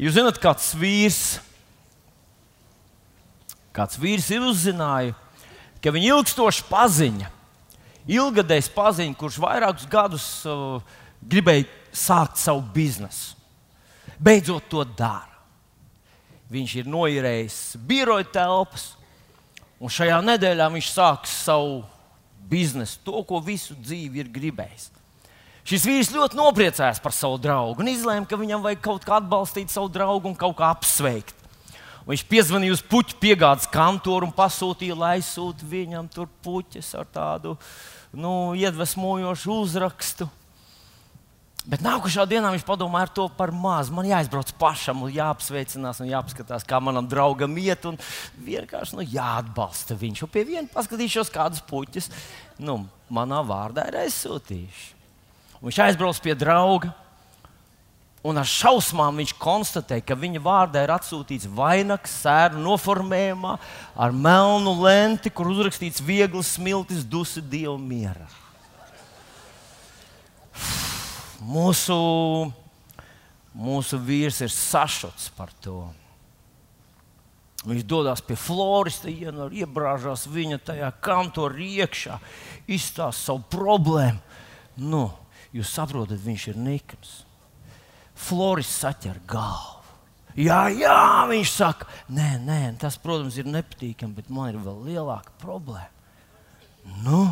Jūs zināt, kāds vīrs, kāds vīrs ir uzzinājis, ka viņa ilgstoša paziņa, ilgadējs paziņa, kurš vairākus gadus uh, gribēja sākt savu biznesu, beidzot to dara. Viņš ir noīrējis biroja telpas, un šajā nedēļā viņš sāks savu biznesu, to, ko visu dzīvi ir gribējis. Šis vīrs ļoti nopriecājās par savu draugu un izlēma, ka viņam vajag kaut kā atbalstīt savu draugu un kaut kā apsveikt. Un viņš piezvanīja uz puķu piegādes kantoru un pasūtīja, lai aizsūta viņam tur puķis ar tādu nu, iedvesmojošu uzrakstu. Bet nākamajā dienā viņš padomāja ar to par mazu. Man jāizbrauc pašam, jāapsveicinās un jāpaskatās, kā manam draugam iet. Un vienkārši nu, jāatbalsta viņš. Un pie viena paskatīšos, kādas puķis nu, manā vārdā ir aizsūtījuši. Un viņš aizbrauc pie drauga. Un ar šausmām viņš konstatēja, ka viņa vārdā ir atsūtīts vainags, sēru noformējumā, ar melnu lenti, kur uzrakstīts viegls smiltis, dusi dievu mierā mūsu, mūsu vīrs ir sašuts par to. Viņš dodas pie florista, iebrāžās viņa tajā kantorā iekšā, izstāsta savu problēmu. Nu, jūs saprotat, viņš ir nikns. Florists saķer galvu. Jā, jā, viņš saka, nē, nē, tas, protams, ir nepatīkami, bet man ir vēl lielāka problēma. Nu,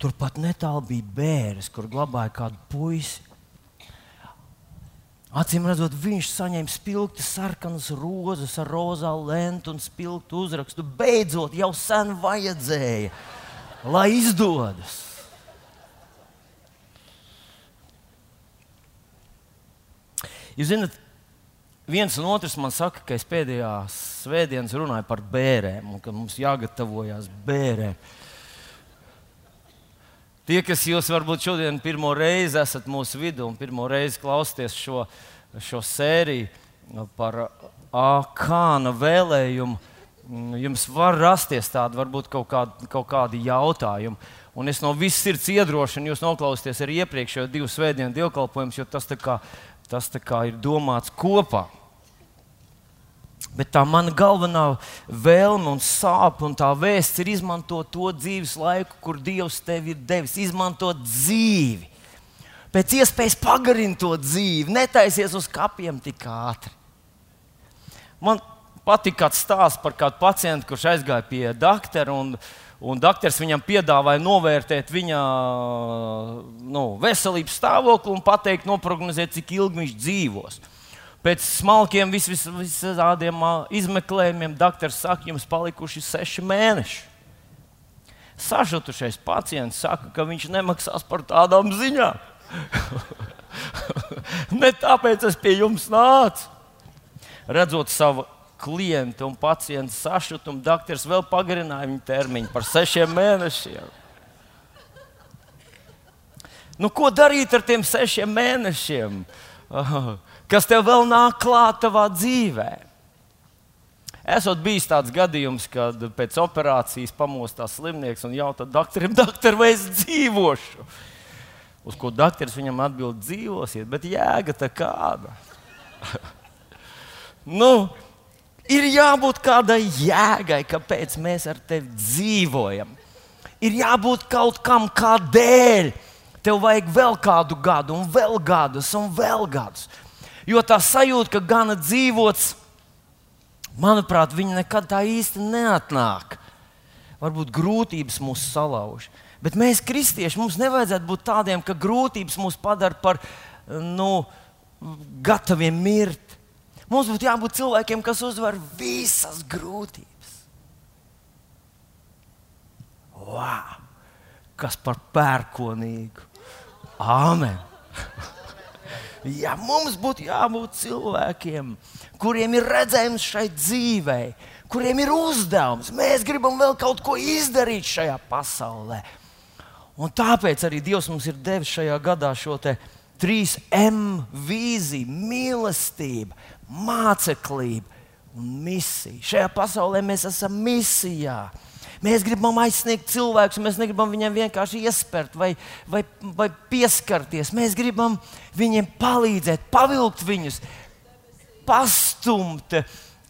Turpat netālu bija bērns, kur glabāja kādu puisi. Acīm redzot, viņš saņēma spilgti sarkanas rozes ar rozā lentu un spilgtu uzrakstu. Beidzot, jau sen vajadzēja, lai izdodas. Jūs zināt, viens un otrs man saka, ka es pēdējās svētdienas runāju par bērēm un ka mums jāgatavojas bērēm. Tie, kas jūs varbūt šodien pirmo reizi esat mūsu vidū un pirmo reizi klausāties šo, šo sēriju par Akāna vēlējumu, jums var rasties tādi varbūt kaut kādi, kaut kādi jautājumi. Un es no visas sirds iedrošinu jūs noklausīties arī iepriekšējo divu svētdienu dievkalpojumus, jo tas, tā kā, tas ir domāts kopā. Bet tā mana galvenā vēlme un sāpe un tā vēsts ir izmantot to dzīves laiku, kur Dievs tev ir devis. Izmantot dzīvi. Pēc iespējas pagarināt to dzīvi, netaisies uz kapiem tik ātri. Man patīk kāds stāsts par kādu pacientu, kurš aizgāja pie doktora. Un, un doktors viņam piedāvāja novērtēt viņa nu, veselības stāvokli un pateikt, noprognozēt, cik ilgi viņš dzīvos. Pēc smalkiem, vis, vis, visādiem izmeklējumiem, doktors saka, jums palikuši seši mēneši. Sažutušais pacients saka, ka viņš nemaksās par tādām ziņām. ne tāpēc es pie jums nācu. Redzot savu klientu un pacientu sašutumu, doktors vēl pagarināja viņa termiņu par sešiem mēnešiem. Nu, ko darīt ar tiem sešiem mēnešiem? Kas tev vēl nāk klāt savā dzīvē. Esot bijis tāds gadījums, kad pēc operācijas pamostās slimnieks un jautā doktoram, doktor, vai es dzīvošu? Uz ko doktors viņam atbild, dzīvosiet, bet jēga tā kāda. nu, ir jābūt kādai jēgai, kāpēc mēs ar tevi dzīvojam. Ir jābūt kaut kam, kādēļ. Tev vajag vēl kādu gadu, un vēl gadus, un vēl gadus. Jo tā sajūta, ka gana dzīvots, manuprāt, viņa nekad tā īsti neatnāk. Varbūt grūtības mūs salauž. Bet mēs, kristieši, mums nevajadzētu būt tādiem, ka grūtības mūs padara par nu, gataviem mirt. Mums būtu jābūt cilvēkiem, kas uzvar visas grūtības. Wow! Kas par pērkonīgu? Āmen! Ja mums būtu jābūt cilvēkiem, kuriem ir redzējums šai dzīvē, kuriem ir uzdevums, mēs gribam vēl kaut ko izdarīt šajā pasaulē. Un tāpēc arī Dievs mums ir devis šajā gadā šo trīs M vīziju - mīlestība, māceklība un misija. Šajā pasaulē mēs esam misijā. Mēs gribam aizsniegt cilvēkus, mēs negribam viņiem vienkārši iespērt vai, vai, vai pieskarties. Mēs gribam viņiem palīdzēt, pavilkt viņus pastumt,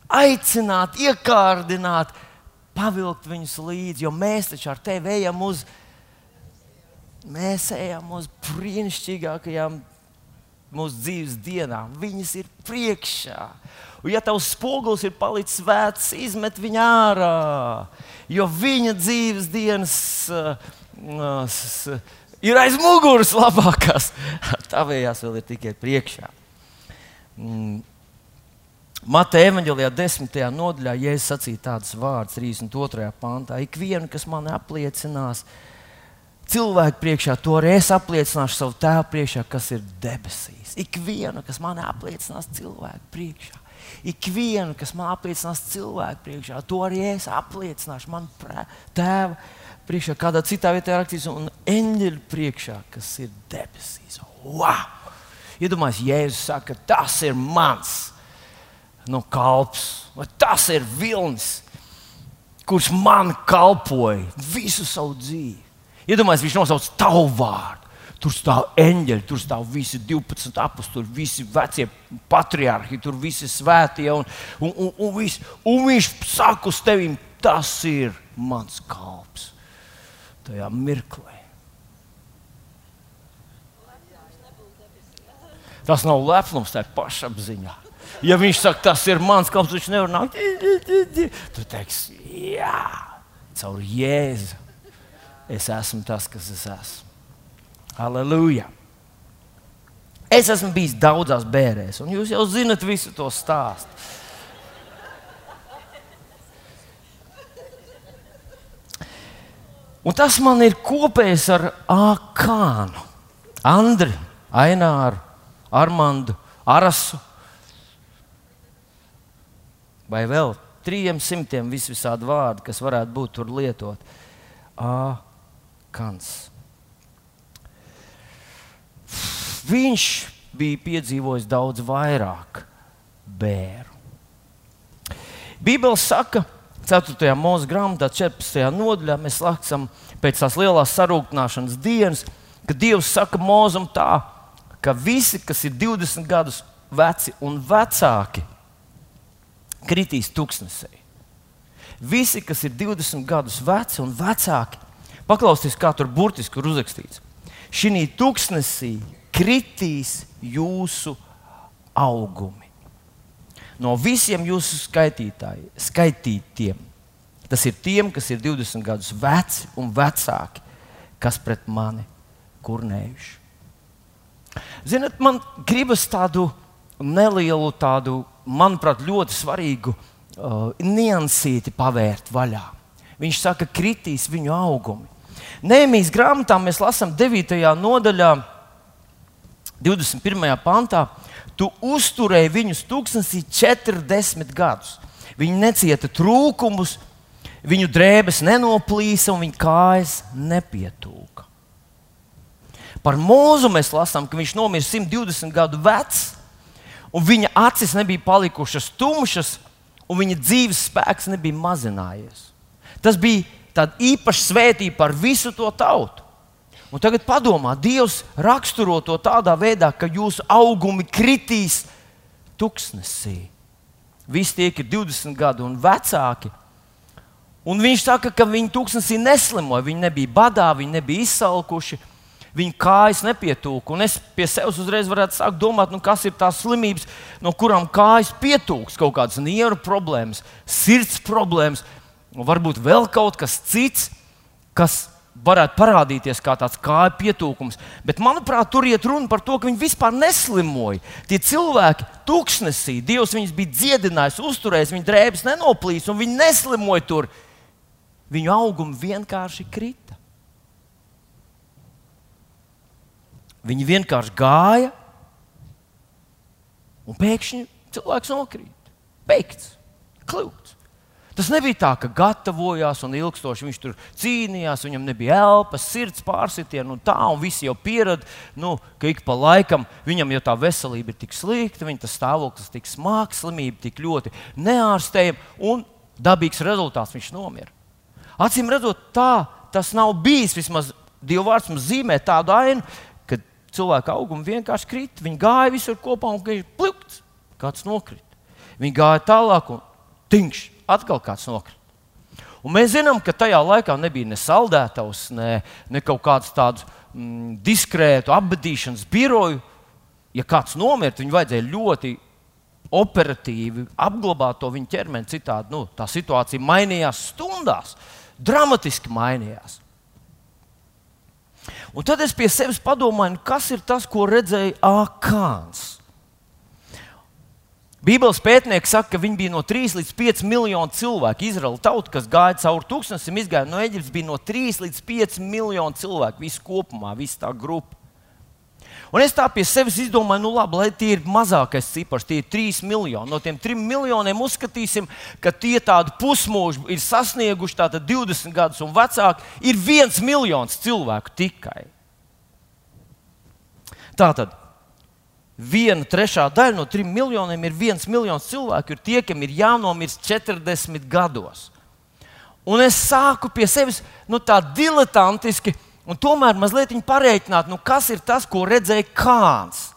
aicināt, iekārdināt, pavilkt viņus līdzi, jo mēs taču ar tevi ejam uz, mēs ejam uz brīnišķīgākajām mūsu dzīves dienām. Viņas ir priekšā. Un, ja tavs spogulis ir palicis vecs, izmet viņu ārā, jo viņa dzīves dienas uh, uh, ir aiz muguras labākās. Tavējās vēl ir tikai priekšā. Mm. Mateja evanģēlijā, 10. nodaļā, Jēzus sacīja tādus vārdus, 32. pantā: Ikvienu, kas man apliecinās, cilvēku priekšā, to arī es apliecināšu savu tēvu priekšā, kas ir debesīs. Ikvienu, kas man apliecinās cilvēku priekšā. Ikvienu, kas man apliecinās cilvēku priekšā, to arī es apliecināšu man tēva priekšā. Kādā citā vietā rakstīts, un eņģeļu priekšā, kas ir debesīs. Wow! Iedomājieties, Jēzus saka, tas ir mans no kalps, vai tas ir vilnis, kurš man kalpoja visu savu dzīvi. Iedomājieties, viņš nosauc tavu vārdu. Tur stāv eņģeļi, tur stāv visi 12 apaksti, visi vecie patriarhi, tur visi svētie. Un, un, un, un, vis, un viņš saka uz tevi, tas ir mans kalps. Tajā mirklī. Tas nav lepnums, tā ir pašapziņa. Ja viņš saka, tas ir mans kalps, viņš nevar nākt. Tu teiksi, jā, caur Jēzu. Es esmu tas, kas es esmu. Halleluja! Es esmu bijis daudzās bērēs, un jūs jau zinat visu to stāstu. Un tas man ir kopējis ar Akānu, Andriu, Aināru, Armandu, Arasu. Vai vēl trim simtiem visvisādi vārdi, kas varētu būt tur lietot. Akāns. viņš bija piedzīvojis daudz vairāk bērnu. Bībeli saka, 4. mūža grāmatā, 14. nodaļā, mēs lasām pēc tās lielās sarūktināšanas dienas, ka Dievs saka mūzam tā, ka visi, kas ir 20 gadus veci un vecāki, kritīs tuksnesī. Visi, kas ir 20 gadus veci un vecāki, paklausieties, kā tur burtiski ir uzrakstīts. Šī tuksnesī kritīs jūsu augumi. No visiem jūsu skaitītiem, tas ir tiem, kas ir 20 gadus veci un vecāki, kas pret mani kurnējuši. Ziniet, man gribas tādu nelielu, tādu, manuprāt, ļoti svarīgu uh, niansīti pavērt vaļā. Viņš saka, kritīs viņu augumi. Nēmijas grāmatā mēs lasām 9. nodaļā 21. pantā, tu uzturēji viņus tūkstnesī 40 gadus. Viņi necieta trūkumus, viņu drēbes nenoplīsa un viņu kājas nepietūka. Par mūzu mēs lasām, ka viņš nomira 120 gadu vecs, un viņa acis nebija palikušas tumšas, un viņa dzīves spēks nebija mazinājies. Tas bija tāds īpašs svētība par visu to tautu. Un tagad padomā, Dievs raksturo to tādā veidā, ka jūsu augumi kritīs tuksnesī. Visi tie ir 20 gadu un vecāki. Un viņš saka, ka viņi tuksnesī neslimoja. Viņi nebija badā, viņi nebija izsalkuši, viņu kājas nepietūka. Un es pie sevis uzreiz varētu sākt domāt, nu, kas ir tās slimības, no kurām kājas pietūks. Kaut kādas nieru problēmas, sirds problēmas, varbūt vēl kaut kas cits, kas varētu parādīties kā tāds kāju pietūkums. Bet, manuprāt, tur iet runa par to, ka viņi vispār neslimoja. Tie cilvēki tūkstnesī, Dievs viņus bija dziedinājis, uzturējis, viņu drēbes nenoplīs, un viņi neslimoja tur. Viņu augumi vienkārši krita. Viņi vienkārši gāja, un pēkšņi cilvēks nokrīt. Beigts, kļūts. Tas nebija tā, ka gatavojās un ilgstoši viņš tur cīnījās, viņam nebija elpas, sirds pārsitiena un tā, un visi jau pierada, nu, ka ik pa laikam viņam jau tā veselība ir tik slikta, viņa stāvoklis tik smags, slimība tik ļoti neārstējama, un dabīgs rezultāts viņš nomira. Acīm redzot, tā tas nav bijis. Vismaz Dieva vārds mums zīmē tādu ainu, ka cilvēka augums vienkārši krīt, viņi gāja visur kopā un viņš plūkts, kāds nokrita. Viņi gāja tālāk, un tinkš, atkal kāds nokrita. Un mēs zinām, ka tajā laikā nebija ne saldētavs, ne, ne kaut kāds tāds mm, diskrētu apbedīšanas biroju. Ja kāds nomirst, viņu vajadzēja ļoti operatīvi apglabāt to viņa ķermeni. Citādi nu, tā situācija mainījās stundās, dramatiski mainījās. Un tad es pie sevis padomāju, nu, kas ir tas, ko redzēja Akāns. Bībeles pētnieki saka, ka viņi bija no 3 līdz 5 miljonu cilvēku. Izraela tauta, kas gāja cauri tūkstnesim, izgāja no Eģiptes, bija no 3 līdz 5 miljonu cilvēku. Visi kopumā, visa tā grupa. Un es tā pie sevis izdomāju, nu labi, lai tie ir mazākais cipars, tie ir 3 miljoni. No tiem 3 miljoniem uzskatīsim, ka tie tādi pusmūži ir sasnieguši 20 gadus un vecāki, ir 1 miljons cilvēku tikai. Tātad viena trešā daļa no trim miljoniem ir viens miljons cilvēku, ir tie, kam ir jānomirst 40 gados. Un es sāku pie sevis nu, tā diletantiski, un tomēr mazliet pareiķināt, nu, kas ir tas, ko redzēja Kāns.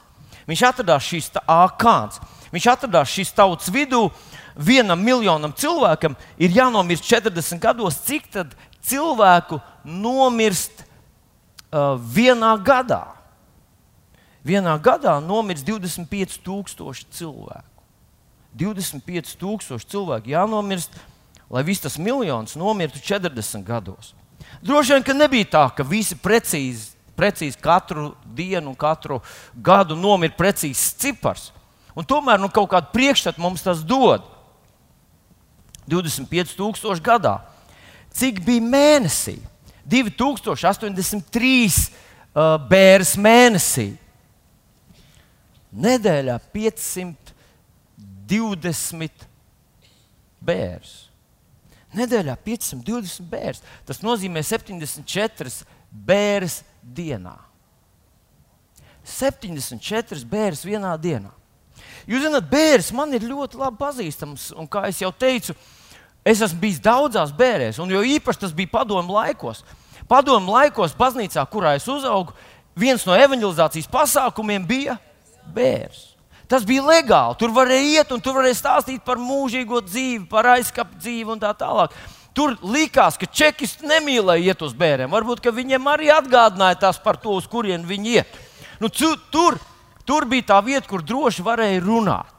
Viņš atradās šīs Kāns. Viņš atradās šīs tautas vidū. Vienam miljonam cilvēkam ir jānomirst 40 gados, cik cilvēku nomirst uh, vienā gadā vienā gadā nomirst 25,000 cilvēku. 25,000 cilvēku jānomirst, lai viss tas miljons nomirtu 40 gados. Droši vien, ka nebija tā, ka visi precīzi, precīzi katru dienu un katru gadu nomira precīzs cipars. Un tomēr nu, kaut kādu priekšstatu mums tas dod. 25,000 gadā. Cik bija mēnesī? 2083 uh, bērns mēnesī nedēļā 520 bērns. Nedēļā 520 bērns. Tas nozīmē 74 bērns dienā. 74 bērns vienā dienā. Jūs zināt, bērns man ir ļoti labi pazīstams. Un, kā jau teicu, es esmu bijis daudzās bērnēs, un jo īpaši tas bija padomu laikos. Padomu laikos, baznīcā, kurā es uzaugu, viens no evanģelizācijas pasākumiem bija bērns. Tas bija legāli. Tur varēja iet un tur varēja stāstīt par mūžīgo dzīvi, par aizkapu dzīvi un tā tālāk. Tur likās, ka čekisti nemīlēja iet uz bērniem. Varbūt viņiem arī atgādināja tas par to, uz kurien viņi iet. Nu, tur, tur bija tā vieta, kur droši varēja runāt.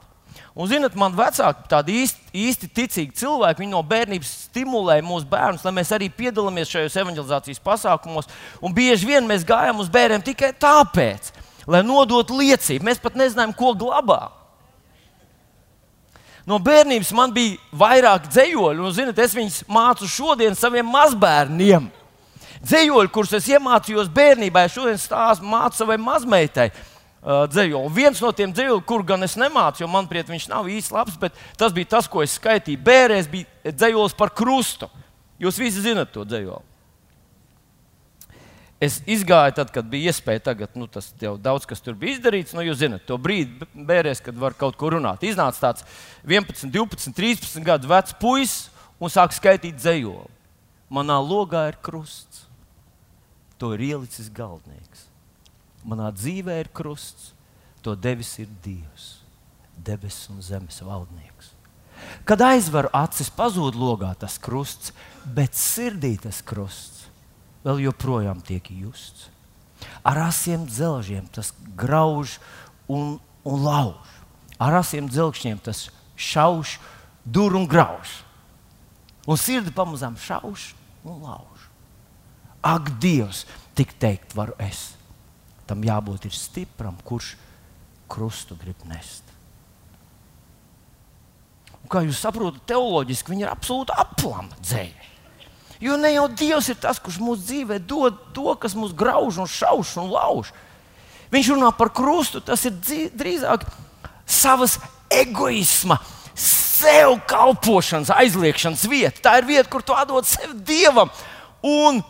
Un, zinot, man vecāki, tādi īsti, īsti ticīgi cilvēki, viņi no bērnības stimulēja mūsu bērnus, lai mēs arī piedalāmies šajos evanģelizācijas pasākumos. Un bieži vien mēs gājām uz bērniem tikai tāpēc, lai nodotu liecību. Mēs pat nezinājām, ko glabāt. No bērnības man bija vairāk dzējoļu, un zinat, es viņus mācu šodien saviem mazbērniem. Dzējoļi, kurus es iemācījos bērnībā, es šodien stāstu mācu savai mazmeitai. Uh, dzējoli. Viens no tiem dzējoliem, kur gan es nemācu, jo manuprāt, viņš nav īsti labs, bet tas bija tas, ko es skaitīju. Bērēs bija dzējolis par krustu. Jūs visi zinat to dzējoli. Es izgāju, tad, kad bija iespēja, tagad nu, tas jau daudz kas tur bija izdarīts. Nu, jūs zināt, to brīdi bērēs, kad var kaut ko runāt. Iznāca tāds 11, 12, 13 gadu vecs puisis un sāk skaitīt dzējoli. Manā logā ir krusts. To ir ielicis galdnieks. Manā dzīvē ir krusts. To devis ir Dievs, debesu un zemes valdnieks. Kad aizvaru acis, pazūd logā tas krusts, bet sirdī tas krusts vēl joprojām tiek justs. Ar asiem dzelžiem tas grauž un, un lauž. Ar asiem dzelžiem tas šauš, dur un grauž. Un sirdi pamazām šauš un lauž. Ak, Dievs, tik teikt, varu es. Tam jābūt stipram, kurš krustu grib nest. Un, kā jūs saprotat, teoloģiski viņi ir absolūti aplama dzēja. Jo ne jau Dievs ir tas, kurš mūsu dzīvē dod to, kas mūs grauž un šauš un lauž. Viņš runā par krustu, tas ir drīzāk savas egoisma, sev kalpošanas, aizliekšanas vieta. Tā ir vieta, kur tu atdod sevi Dievam un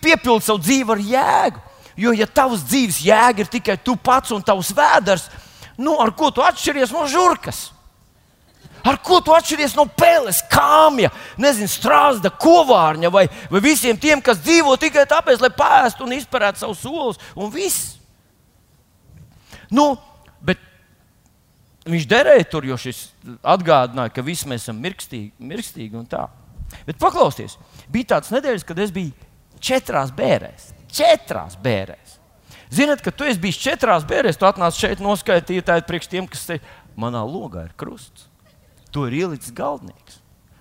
piepildi savu dzīvi ar jēgu. Jo, ja tavs dzīves jēga ir tikai tu pats un tavs vēders, nu, ar ko tu atšķiries no žurkas? Ar ko tu atšķiries no pēles, kāmja, nezinu, strāzda, kovārņa vai, vai visiem tiem, kas dzīvo tikai tāpēc, lai pēstu un izpērētu savus solus un viss? Nu, bet Viņš derēja tur, jo šis atgādināja, ka visi mēs esam mirkstīgi, mirkstīgi un tā. Bet paklausieties, bija tāds nedēļas, kad es biju četrās bērēs. Četrās bērēs. Ziniet, ka tu esi bijis četrās bērēs, tu atnāc šeit noskaidrot, tā ir priekš tiem, kas te manā logā ir krusts. To ir ielicis galdnieks.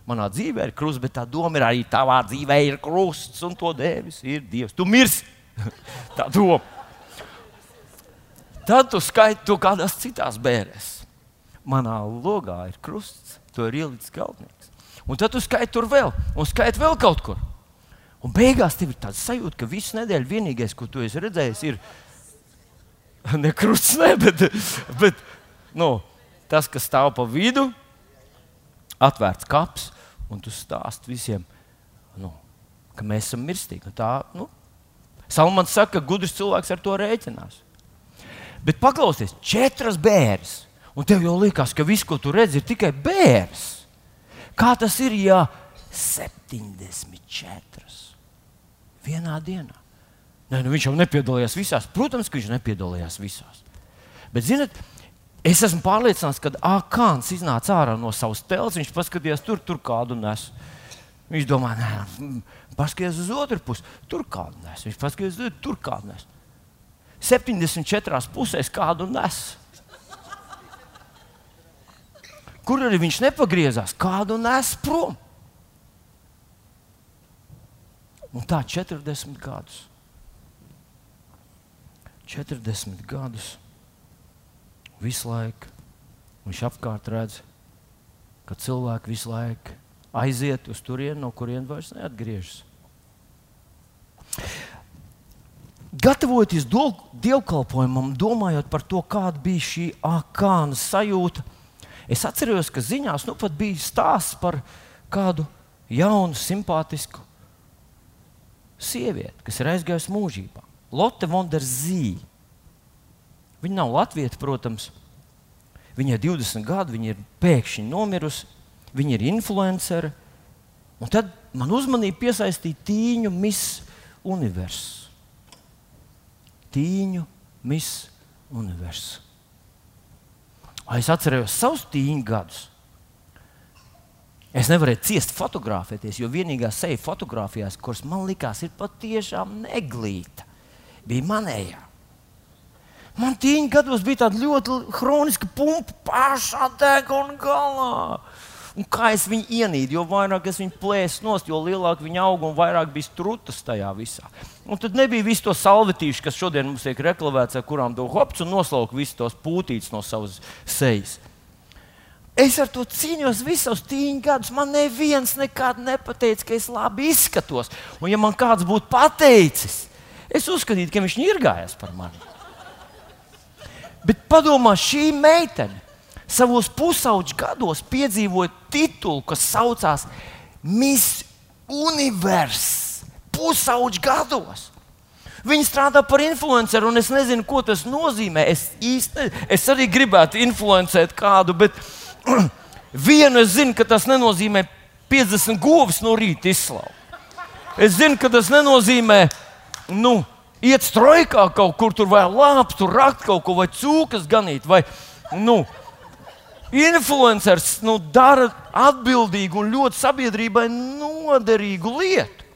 Manā dzīvē ir krusts, bet tā doma ir arī tavā dzīvē ir krusts, un to devis ir Dievs. Tu mirsi! tā doma. Tad tu skaiti to kādās citās bērēs. Manā logā ir krusts, to ir ielicis galdnieks. Un tad tu skaiti tur vēl, un skaiti vēl kaut kur. Un beigās tev ir tāds sajūta, ka visu nedēļu vienīgais, ko tu esi redzējis, ir ne krusts, ne, bet, bet nu, tas, kas stāv pa vidu, atvērts kaps, un tu stāsti visiem, nu, ka mēs esam mirstīgi. Tā, nu, Salmans saka, ka gudrs cilvēks ar to rēķinās. Bet paklausies, četras bērnas, un tev jau liekas, ka viss, ko tu redzi, ir tikai bērns. Kā tas ir, ja 74 vienā dienā? Nē, nu viņš jau nepiedalījās visās. Protams, ka viņš nepiedalījās visās. Bet, ziniet, es esmu pārliecināts, ka Akāns iznāca ārā no savas telpas. Viņš paskatījās tur, tur kādu nes. Viņš domā, nē, paskatieties uz otru pusi, tur kādu nes. Viņš paskatījās, tur kādu nes. 74 pusēs kādu nes. Kur arī viņš nepagriezās, kādu nes prom. Un tā 40 gadus. 40 gadus. Visu laiku viņš apkārt redz, ka cilvēki visu laiku aiziet uz turieni, no kurienes vairs neatgriežas. Gatavoties dievkalpojumam, domājot par to, kāda bija šī akāna sajūta, es atceros, ka ziņās nu pat bija stāsts par kādu jaunu, simpātisku sievieti, kas ir aizgājusi mūžībā. Lotte Vonderzīna. Viņa nav latvieta, protams. Viņai ir 20 gadi, viņa ir pēkšņi nomirusi, viņa ir influencere. Un tad man uzmanību piesaistīja tīņu Miss Universe. Tīņu Miss Universe. Es atceros savus tīņu gadus. Es nevarēju ciest fotografēties, jo vienīgā seja fotografijās, kuras man likās, ir patiešām neglīta, bija manējā. Man tīņa gados bija tāda ļoti kroniska pumpa, pašā deguna galā. Un kā es viņu ienīdu, jo vairāk es viņu plēsu nost, jo lielāk viņa auga un vairāk bija strūtas tajā visā. Un tad nebija viss to salvetīšu, kas šodien mums tiek reklavēts, ar kurām do hops un noslauka visus tos pūtītes no savas sejas. Es ar to cīnījos visus tīņus gadus. Man neviens nekad nepateica, ka es labi izskatos. Un, ja man kāds būtu pateicis, es uzskatītu, ka viņš ir gājis par mani. Bet padomā, šī meitene savos pusauģu gados piedzīvoja titulu, kas saucās Miss Universe. Pusauģu gados. Viņa strādā par influenceru, un es nezinu, ko tas nozīmē. Es, īsti, es arī gribētu influencēt kādu, bet Vienu es zinu, ka tas nenozīmē 50 govis no rīta izslaukt. Es zinu, ka tas nenozīmē, nu, iet strojkā kaut kur tur vai lāpst, tur rakt kaut ko vai cūkas ganīt. Vai, nu, influenceris nu, dara atbildīgu un ļoti sabiedrībai noderīgu lietu.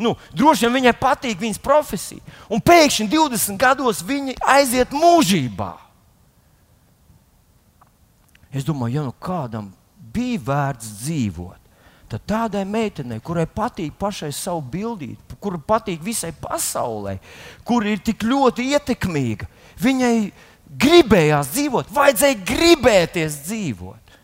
Nu, droši vien viņai patīk viņas profesija. Un pēkšņi 20 gados viņa aiziet mūžībā. Es domāju, ja nu kādam bija vērts dzīvot, tad tādai meitenei, kurai patīk pašai savu bildīt, kura patīk visai pasaulē, kur ir tik ļoti ietekmīga, viņai gribējās dzīvot, vajadzēja gribēties dzīvot.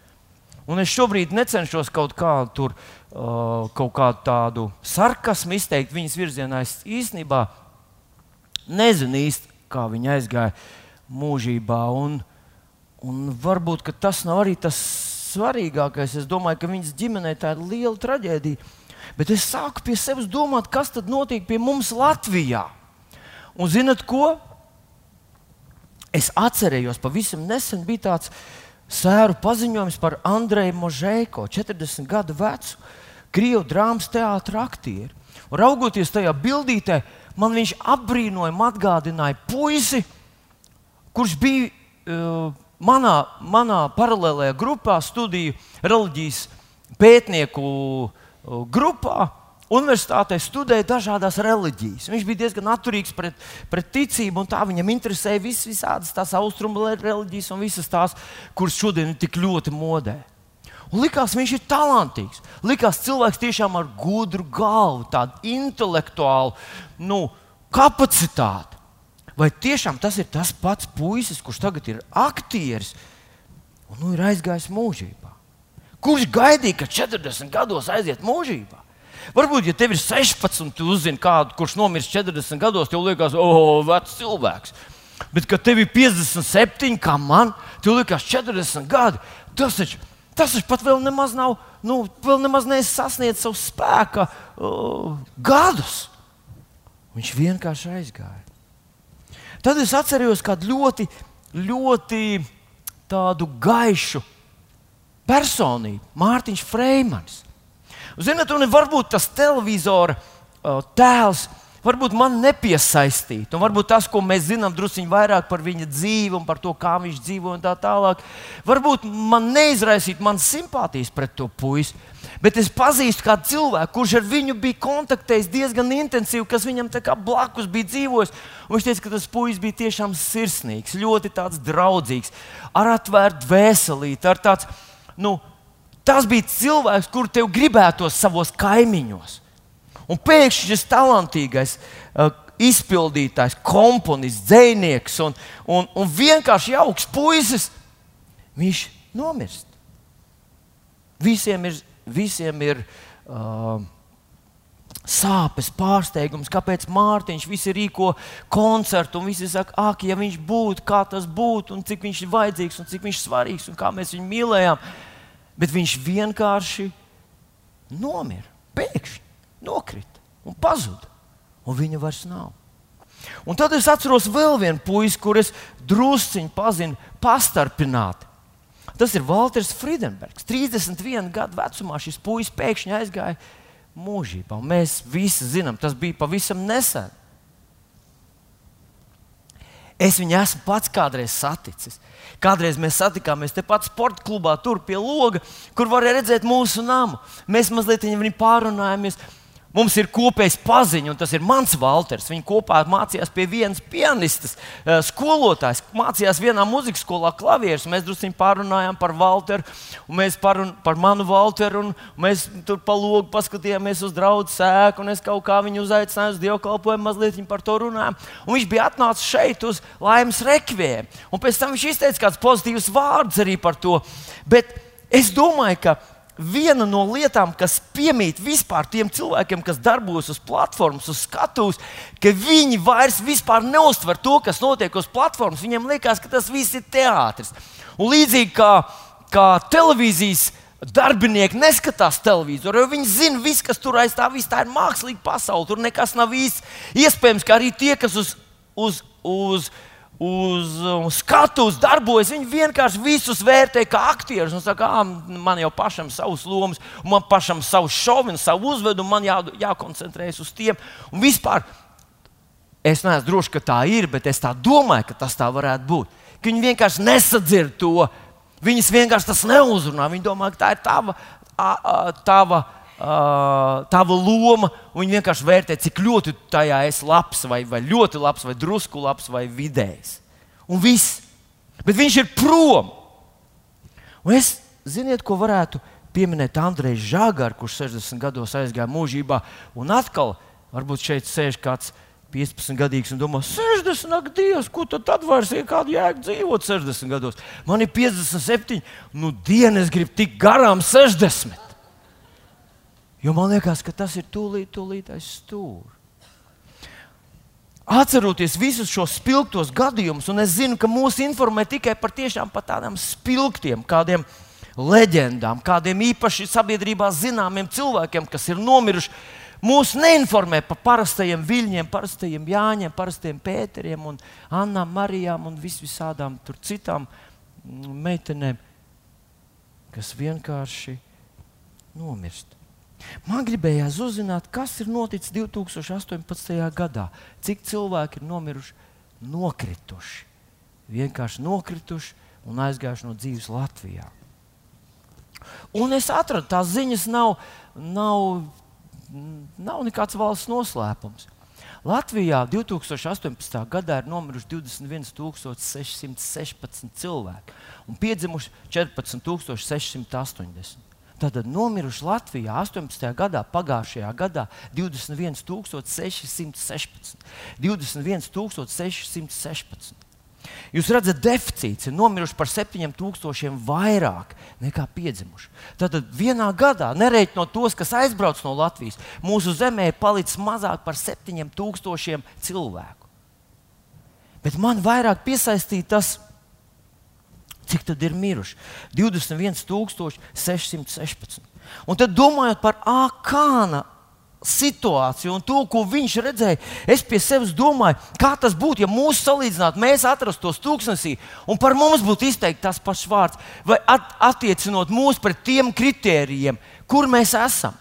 Un es šobrīd necenšos kaut kādu, tur, uh, kaut kādu tādu sarkasmu izteikt viņas virzienā. Es īstenībā nezinu īsti, kā viņa aizgāja mūžībā. Un, Un varbūt tas nav arī tas svarīgākais. Es domāju, ka viņas ģimenei tā ir liela traģēdija. Bet es sāku pie sevis domāt, kas tad notiek pie mums Latvijā. Un zinat ko? Es atcerējos, pavisam nesen bija tāds sēru paziņojums par Andreju Možēko, 40 gadu vecu krievu drāmas teātra aktieru. Un raugoties tajā bildītē, man viņš apbrīnojami atgādināja puisi, kurš bija uh, manā, manā paralēlajā grupā, studiju reliģijas pētnieku uh, grupā, universitātē studēja dažādas reliģijas. Viņš bija diezgan atturīgs pret, pret ticību, un tā viņam interesēja vis, visādas tās austrumu reliģijas un visas tās, kuras šodien ir tik ļoti modē. Un likās, viņš ir talantīgs. Likās, cilvēks tiešām ar gudru galvu, tādu intelektuālu nu, kapacitāti. Vai tiešām tas ir tas pats puisis, kurš tagad ir aktieris un nu, ir aizgājis mūžībā? Kurš gaidīja, ka 40 gados aiziet mūžībā? Varbūt, ja tev ir 16, tu uzzini kādu, kurš nomirs 40 gados, tev liekas, oh, vecs cilvēks. Bet, kad tev ir 57, kā man, tev liekas 40 gadi, tas taču, tas taču pat vēl nemaz nav, nu, vēl nemaz nesasniedz savu spēka uh, gadus. Viņš vienkārši aizgāja. Tad es atceros kādu ļoti, ļoti tādu gaišu personību, Mārtiņš Freimans. Ziniet, un varbūt tas televizora uh, tēls varbūt man nepiesaistītu. Un varbūt tas, ko mēs zinām druskuļi vairāk par viņa dzīvi un par to, kā viņš dzīvo un tā tālāk, varbūt man neizraisītu man simpātijas pret to puisi. Bet es pazīstu kādu cilvēku, kurš ar viņu bija kontaktējis diezgan intensīvi, kas viņam blakus bija dzīvojis. Viņš teica, ka tas puisis bija tiešām sirsnīgs, ļoti draudzīgs, ar atvērtu veselību, ar tādu. Nu, Tas bija cilvēks, kuru tev gribētos savos kaimiņos. Un pēkšņi šis talantīgais uh, izpildītājs, komponists, dzinieks un, un, un vienkārši jauks puisis, viņš nomirst. Visiem ir, visiem ir uh, sāpes, pārsteigums, kāpēc Mārtiņš visi rīko koncertu, un visi saka, ak, ja viņš būtu, kā tas būtu, un cik viņš ir vajadzīgs, un cik viņš ir svarīgs, un kā mēs viņu mīlējām bet viņš vienkārši nomira. Pēkšņi nokrita un pazuda, un viņa vairs nav. Un tad es atceros vēl vienu puisi, kurus drusciņi pazinu pastarpināti. Tas ir Walters Friedenbergs. 31 gadu vecumā šis puisis pēkšņi aizgāja mūžībā. Mēs visi zinām, tas bija pavisam nesen. Es viņu esmu pats kādreiz saticis. Kādreiz mēs satikāmies tepat sporta klubā, tur pie loga, kur varēja redzēt mūsu namu. Mēs mazliet viņu pārunājāmies. Mums ir kopējs paziņš, un tas ir mans Walters. Viņi kopā mācījās pie vienas pianistas, eh, skolotājas, mācījās vienā muzikas skolā, klavierus. Mēs drusku pārunājām par Walteru, un mēs par, par manu Walteru, un mēs tur pa logu paskatījāmies uz draugu sēku, un es kaut kā viņu uzaicināju uz dievkalpojumu, mazliet par to runājām. Un viņš bija atnācis šeit uz laimes rekvijiem, un pēc tam viņš izteica kādus pozitīvus vārdus arī par to. Bet es domāju, ka viena no lietām, kas piemīt vispār tiem cilvēkiem, kas darbojas uz platformas, uz skatuves, ka viņi vairs neuztver to, kas notiek uz platformas. Viņiem liekas, ka tas viss ir teātris. Un līdzīgi kā, kā televīzijas darbinieki neskatās televizoru, jo viņi zina, viss, kas tur aiz tā, viss tā ir mākslīga pasaule. Tur nekas nav īsti iespējams, ka arī tie, kas uz, uz, uz uz skatuves darbojas, viņi vienkārši visus vērtē kā aktierus. Un saka, ah, man jau pašam savs lomas, man pašam savs šovs, savu uzvedumu, man jā, jākoncentrējas uz tiem. Un vispār es neesmu drošs, ka tā ir, bet es tā domāju, ka tas tā varētu būt. Ka viņi vienkārši nesadzird to. Viņus vienkārši tas neuzrunā. Viņi domā, ka tā ir tava. tava uh, tava loma, un viņi vienkārši vērtē, cik ļoti tajā esi labs, vai, vai ļoti labs, vai drusku labs, vai vidējs. Un viss. Bet viņš ir prom. Un es, ziniet, ko varētu pieminēt Andrejs Žagars, kurš 60 gados aizgāja mūžībā, un atkal, varbūt šeit sēž kāds 15 gadīgs un domā, 60 ak, Dievs, ko tad, tad vairs ir kāda jēga dzīvot 60 gados? Man ir 57, nu, dienas grib tik garām 60. Jo man liekas, ka tas ir tūlīt, tūlīt aiz stūra. Atceroties visus šos spilgtos gadījumus, un es zinu, ka mūs informē tikai par tiešām par tādiem spilgtiem, kādiem leģendām, kādiem īpaši sabiedrībā zināmiem cilvēkiem, kas ir nomiruši. Mūs neinformē par parastajiem viļņiem, parastajiem Jāņiem, parastajiem Pēteriem, un Annām, Marijām un vis visādām citām meitenēm, kas vienkārši nomirst. Man gribējās uzzināt, kas ir noticis 2018. gadā. Cik cilvēki ir nomiruši, nokrituši. Vienkārši nokrituši un aizgājuši no dzīves Latvijā. Un es atradu, tās ziņas nav, nav, nav nekāds valsts noslēpums. Latvijā 2018. gadā ir nomiruši 21,616 cilvēki un piedzimuši 14,680. Tātad nomiruši Latvijā 18. gadā, pagājušajā gadā 21,616. 21,616. Jūs redzat, deficīts ir nomiruši par 7000 vairāk nekā piedzimuši. Tad vienā gadā, nereiķinot tos, kas aizbrauc no Latvijas, mūsu zemē ir palicis mazāk par 7000 cilvēku. Bet man vairāk piesaistīja tas, cik tad ir miruši. 21,616. Un tad domājot par Akāna situāciju un to, ko viņš redzēja, es pie sevis domāju, kā tas būtu, ja mūsu salīdzinātu, mēs atrastos tūkstnesī un par mums būtu izteikti tas pats vārds, vai at, attiecinot mūs pret tiem kritērijiem, kur mēs esam.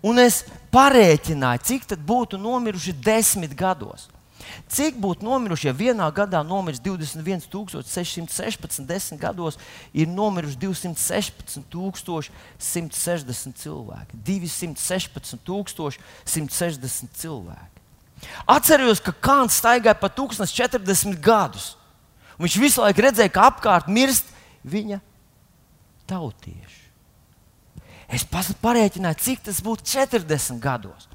Un es parēķināju, cik tad būtu nomiruši desmit gados. Cik būtu nomiruši, ja vienā gadā nomirs 21,616, desmit gados ir nomiruši 216,160 cilvēki? 216,160 cilvēki. Atcerieties, ka Kāns staigāja pa 1040 gadus. Viņš visu laiku redzēja, ka apkārt mirst viņa tautieši. Es parēķināju, cik tas būtu 40 gados.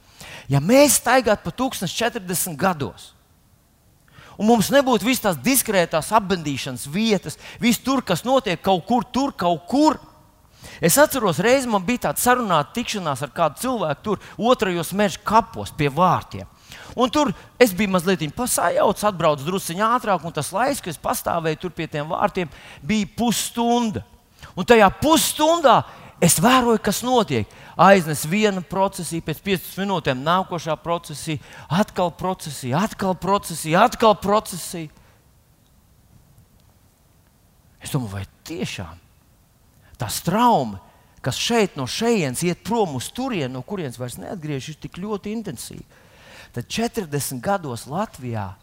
Ja mēs staigātu pa 1040 gados, Un mums nebūtu visas tās diskrētās apbendīšanas vietas, viss tur, kas notiek kaut kur, tur kaut kur. Es atceros, reizē man bija tāda sarunāta tikšanās ar kādu cilvēku tur, otrajos meža kapos pie vārtiem. Un tur es biju mazliet pasajauts, atbraucu druskuļi ātrāk, un tas laiks, kad es pastāvēju tur pie tiem vārtiem, bija pusstunda. Un tajā pusstundā es vēroju, kas notiek aiznes viena procesija, pēc 15 minūtēm nākošā procesija, atkal procesija, atkal procesija, atkal procesija. Es domāju, vai tiešām tā trauma, kas šeit no šejienes iet prom uz turieni, no kurienes vairs neatgriežas, ir tik ļoti intensīva. Tad 40 gados Latvijā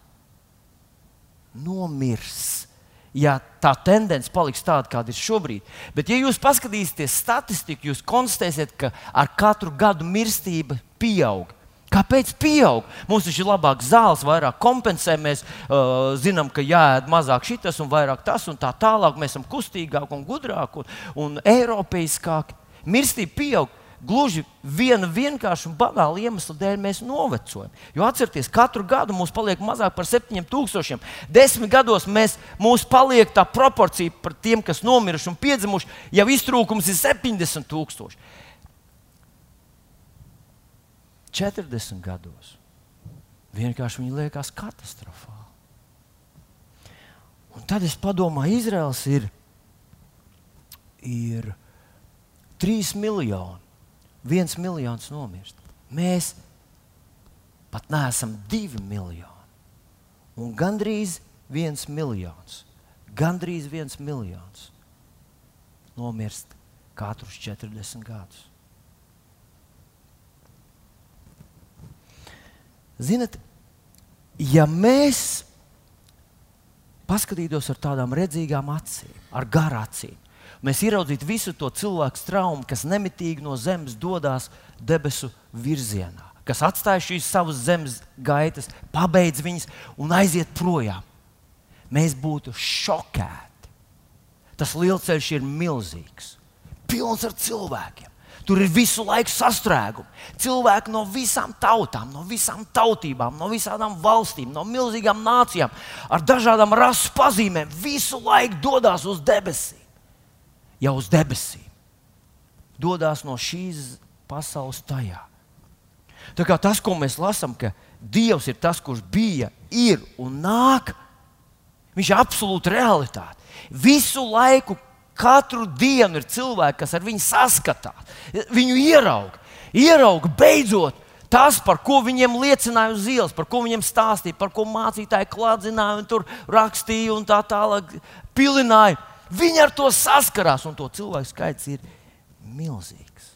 nomirs ja tā tendence paliks tāda, kāda ir šobrīd. Bet, ja jūs paskatīsieties statistiku, jūs konstatēsiet, ka ar katru gadu mirstība pieaug. Kāpēc pieaug? Mums ir labāks zāles, vairāk kompensē. Mēs uh, zinām, ka jāēd mazāk šis un vairāk tas un tā tālāk. Mēs esam kustīgāki un gudrāki un, un eiropeiskāki. Mirstība pieaug. Gluži viena vienkārša un banāla iemesla dēļ mēs novecojam. Jo atcerieties, katru gadu mums paliek mazāk par 7000. Desmit gados mēs, mums paliek tā proporcija par tiem, kas nomiruši un piedzimuši, jau iztrūkums ir 70,000. 40 gados vienkārši viņi liekas katastrofāli. Un tad es padomāju, Izraels ir, ir 3 miljoni viens miljons nomirst. Mēs pat neesam divi miljoni. Un gandrīz viens miljons, gandrīz viens miljons nomirst katrus 40 gadus. Ziniet, ja mēs paskatītos ar tādām redzīgām acīm, ar garācīm, mēs ieraudzītu visu to cilvēku traumu, kas nemitīgi no zemes dodas debesu virzienā, kas atstāja šīs savas zemes gaitas, pabeidz viņas un aiziet projām. Mēs būtu šokēti. Tas lielceļš ir milzīgs, pilns ar cilvēkiem. Tur ir visu laiku sastrēgumi. Cilvēki no visām tautām, no visām tautībām, no visām valstīm, no milzīgām nācijām, ar dažādām rasu pazīmēm, visu laiku dodas uz debesīm jau uz debesīm, dodas no šīs pasaules tajā. Tā kā tas, ko mēs lasām, ka Dievs ir tas, kurš bija, ir un nāk, viņš ir absolūti realitāte. Visu laiku, katru dienu ir cilvēki, kas ar viņu saskatās, viņu ieraudzīja. Ierauga beidzot tas, par ko viņiem liecināja uz ielas, par ko viņiem stāstīja, par ko mācītāji klādzināja un tur rakstīja un tā tālāk pilināja. Viņi ar to saskarās, un to cilvēku skaits ir milzīgs.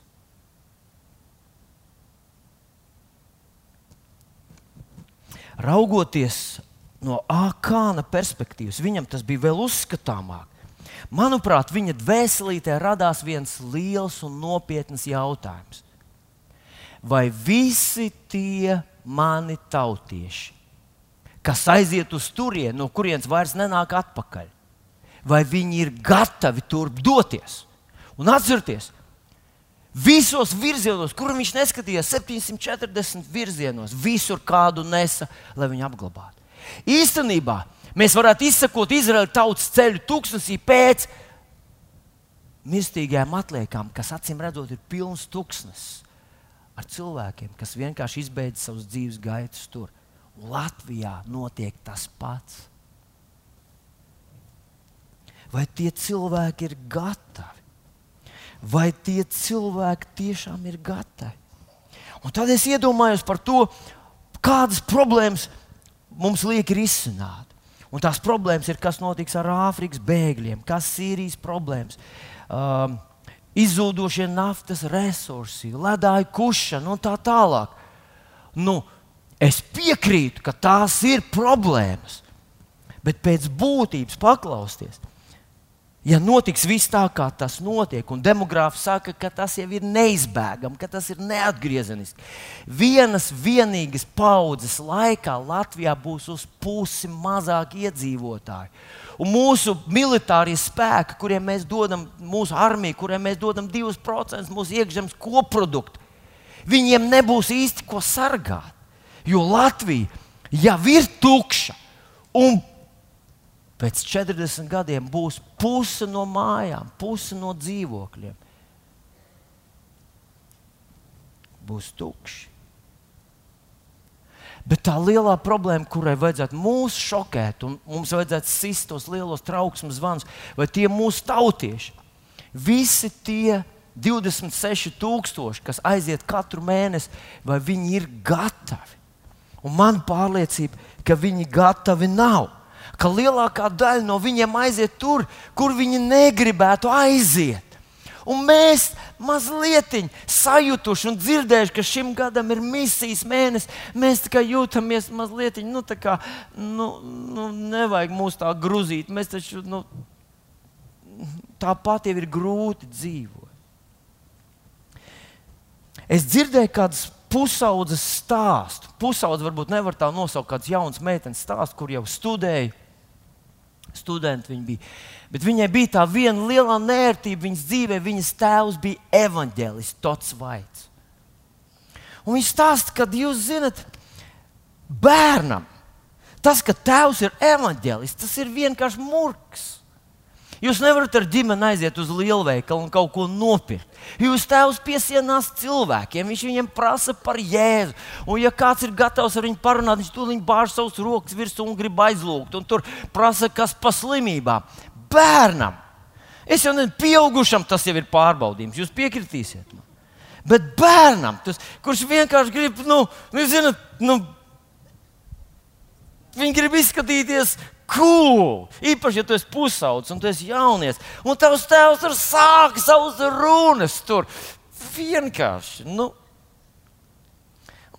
Raugoties no Akāna perspektīvas, viņam tas bija vēl uzskatāmāk. Manuprāt, viņa dvēselītē radās viens liels un nopietns jautājums. Vai visi tie mani tautieši, kas aiziet uz turieni, no kurienes vairs nenāk atpakaļ, vai viņi ir gatavi turp doties? Un atcerieties, visos virzienos, kur viņš neskatījās, 740 virzienos, visur kādu nesa, lai viņu apglabātu. Īstenībā Mēs varētu izsakot Izraēla tautas ceļu tūkstnesī pēc mirstīgajām atliekām, kas acīm redzot ir pilns tūkstnesis ar cilvēkiem, kas vienkārši izbeidz savus dzīves gaitas tur. Latvijā notiek tas pats. Vai tie cilvēki ir gatavi? Vai tie cilvēki tiešām ir gatavi? Un tad es iedomājos par to, kādas problēmas mums liek risināt. Un tās problēmas ir, kas notiks ar Āfrikas bēgļiem, kas ir Sīrijas problēmas. Um, Izzūdošie naftas resursi, ledāja kušana un tā tālāk. Nu, es piekrītu, ka tās ir problēmas, bet pēc būtības paklausties, ja notiks viss tā, kā tas notiek, un demogrāfi saka, ka tas jau ir neizbēgami, ka tas ir neatgriezeniski, vienas vienīgas paudzes laikā Latvijā būs uz pusi mazāk iedzīvotāju. Un mūsu militārie spēki, kuriem mēs dodam, mūsu armija, kuriem mēs dodam 2% mūsu iekšzemes koprodukta, viņiem nebūs īsti ko sargāt. Jo Latvija jau ir tukša un pēc 40 gadiem būs puse no mājām, puse no dzīvokļiem. Būs tukši. Bet tā lielā problēma, kurai vajadzētu mūs šokēt, un mums vajadzētu sist tos lielos trauksmes zvanus, vai tie mūsu tautieši, visi tie 26,000, kas aiziet katru mēnesi, vai viņi ir gatavi? Un man pārliecība, ka viņi gatavi nav ka lielākā daļa no viņiem aiziet tur, kur viņi negribētu aiziet. Un mēs mazliet sajutuši un dzirdējuši, ka šim gadam ir misijas mēnesis. Mēs tikai jūtamies mazliet, nu, tā kā nu, nu, nevajag mūs tā grūzīt. Mēs taču nu, tāpat jau ir grūti dzīvot. Es dzirdēju kādus pusaudzes stāstu. Pusaudze varbūt nevar tā nosaukt kāds jauns meitenes stāsts, kur jau studēja studenti viņa bija. Bet viņai bija tā viena liela nērtība viņas dzīvē. Viņas tēvs bija evanģēlists, Tots Vaits. Un viņš stāsta, ka jūs zinat, bērnam tas, ka tēvs ir evanģēlists, tas ir vienkārši murgs. Jūs nevarat ar ģimeni aiziet uz lielveikalu un kaut ko nopirkt. Jūs tēvs piesienās cilvēkiem, viņš viņiem prasa par jēzu. Un, ja kāds ir gatavs ar viņu parunāt, viņš tūlīt bāž savus rokas virsū un grib aizlūgt. Un tur prasa, kas pa slimībām. Bērnam, es jau nezinu, pieaugušam tas jau ir pārbaudījums. Jūs piekritīsiet man. Bet bērnam, tas, kurš vienkārši grib, nu, nu zinat, nu, Viņi grib izskatīties cool. Īpaši, ja tu esi pusaudzis un tu esi jaunies, un tavs tēvs tur sāk savus runas. Tur vienkārši. Nu,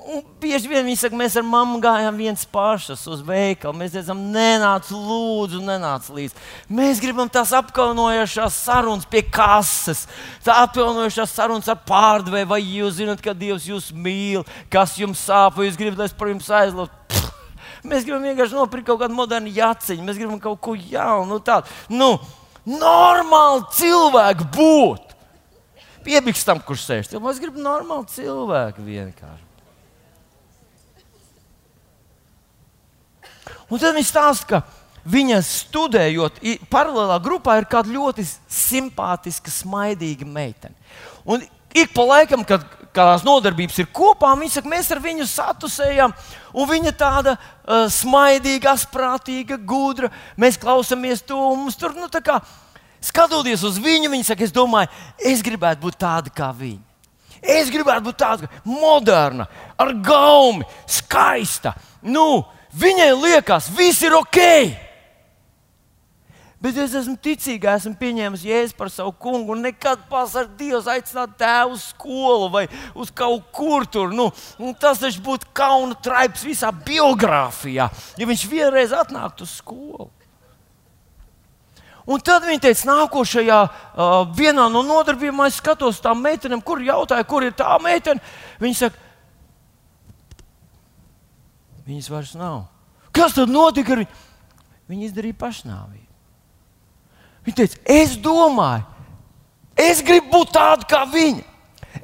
Un bieži vien viņi saka, mēs ar mammu gājām viens pašas uz veikalu. Mēs teicām, nenāc, lūdzu, nenāc līdzi. Mēs gribam tās apkaunojošās sarunas pie kases, tā apkaunojošās sarunas ar pārdevēju, vai jūs zinat, ka Dievs jūs mīl, kas jums sāp, vai jūs gribat, lai es par jums aizlūdzu. Mēs gribam vienkārši nopirkt kaut kādu modernu jaciņu, mēs gribam kaut ko jaunu, nu, tādu. Nu, normāli cilvēku būt. Piebiks tam, kurš sēž. Mēs gribam normāli cilvēku vienkārši. Un tad viņi stāsta, ka viņa studējot, paralēlā grupā ir kāda ļoti simpātiska, smaidīga meitene. Un ik pa laikam, kad kādās nodarbības ir kopā, viņi saka, mēs ar viņu satusējam, un viņa tāda uh, smaidīga, asprātīga, gudra. Mēs klausāmies to, un mums tur, nu, tā kā skatoties uz viņu, viņa saka, es domāju, es gribētu būt tāda kā viņa. Es gribētu būt tāda moderna, ar gaumi, skaista. Nu, viņai liekas, viss ir ok. Bet es esmu ticīga, esmu pieņēmis jēzu par savu kungu un nekad pasakot, Dievs, aicināt tēvu uz skolu vai uz kaut kur tur. Nu, tas taču būtu kauna traips visā biogrāfijā, ja viņš vienreiz atnāktu uz skolu. Un tad viņa teica, nākošajā uh, vienā no nodarbībām es skatos tām meitenēm, kur jautāja, kur ir tā meitene. Viņa saka, viņas vairs nav. Kas tad notika ar viņu? Viņa izdarīja pašnāvību. Viņa teica, es domāju, es gribu būt tāda kā viņa.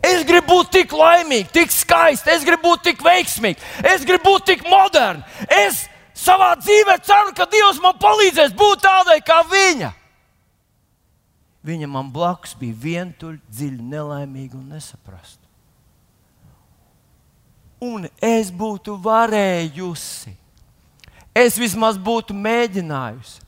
Es gribu būt tik laimīga, tik skaista, es gribu būt tik veiksmīga, es gribu būt tik moderna. Es savā dzīvē ceru, ka Dievs man palīdzēs būt tādai kā viņa. Viņa man blakus bija vientuļa, dziļi nelaimīga un nesaprasta. Un es būtu varējusi, es vismaz būtu mēģinājusi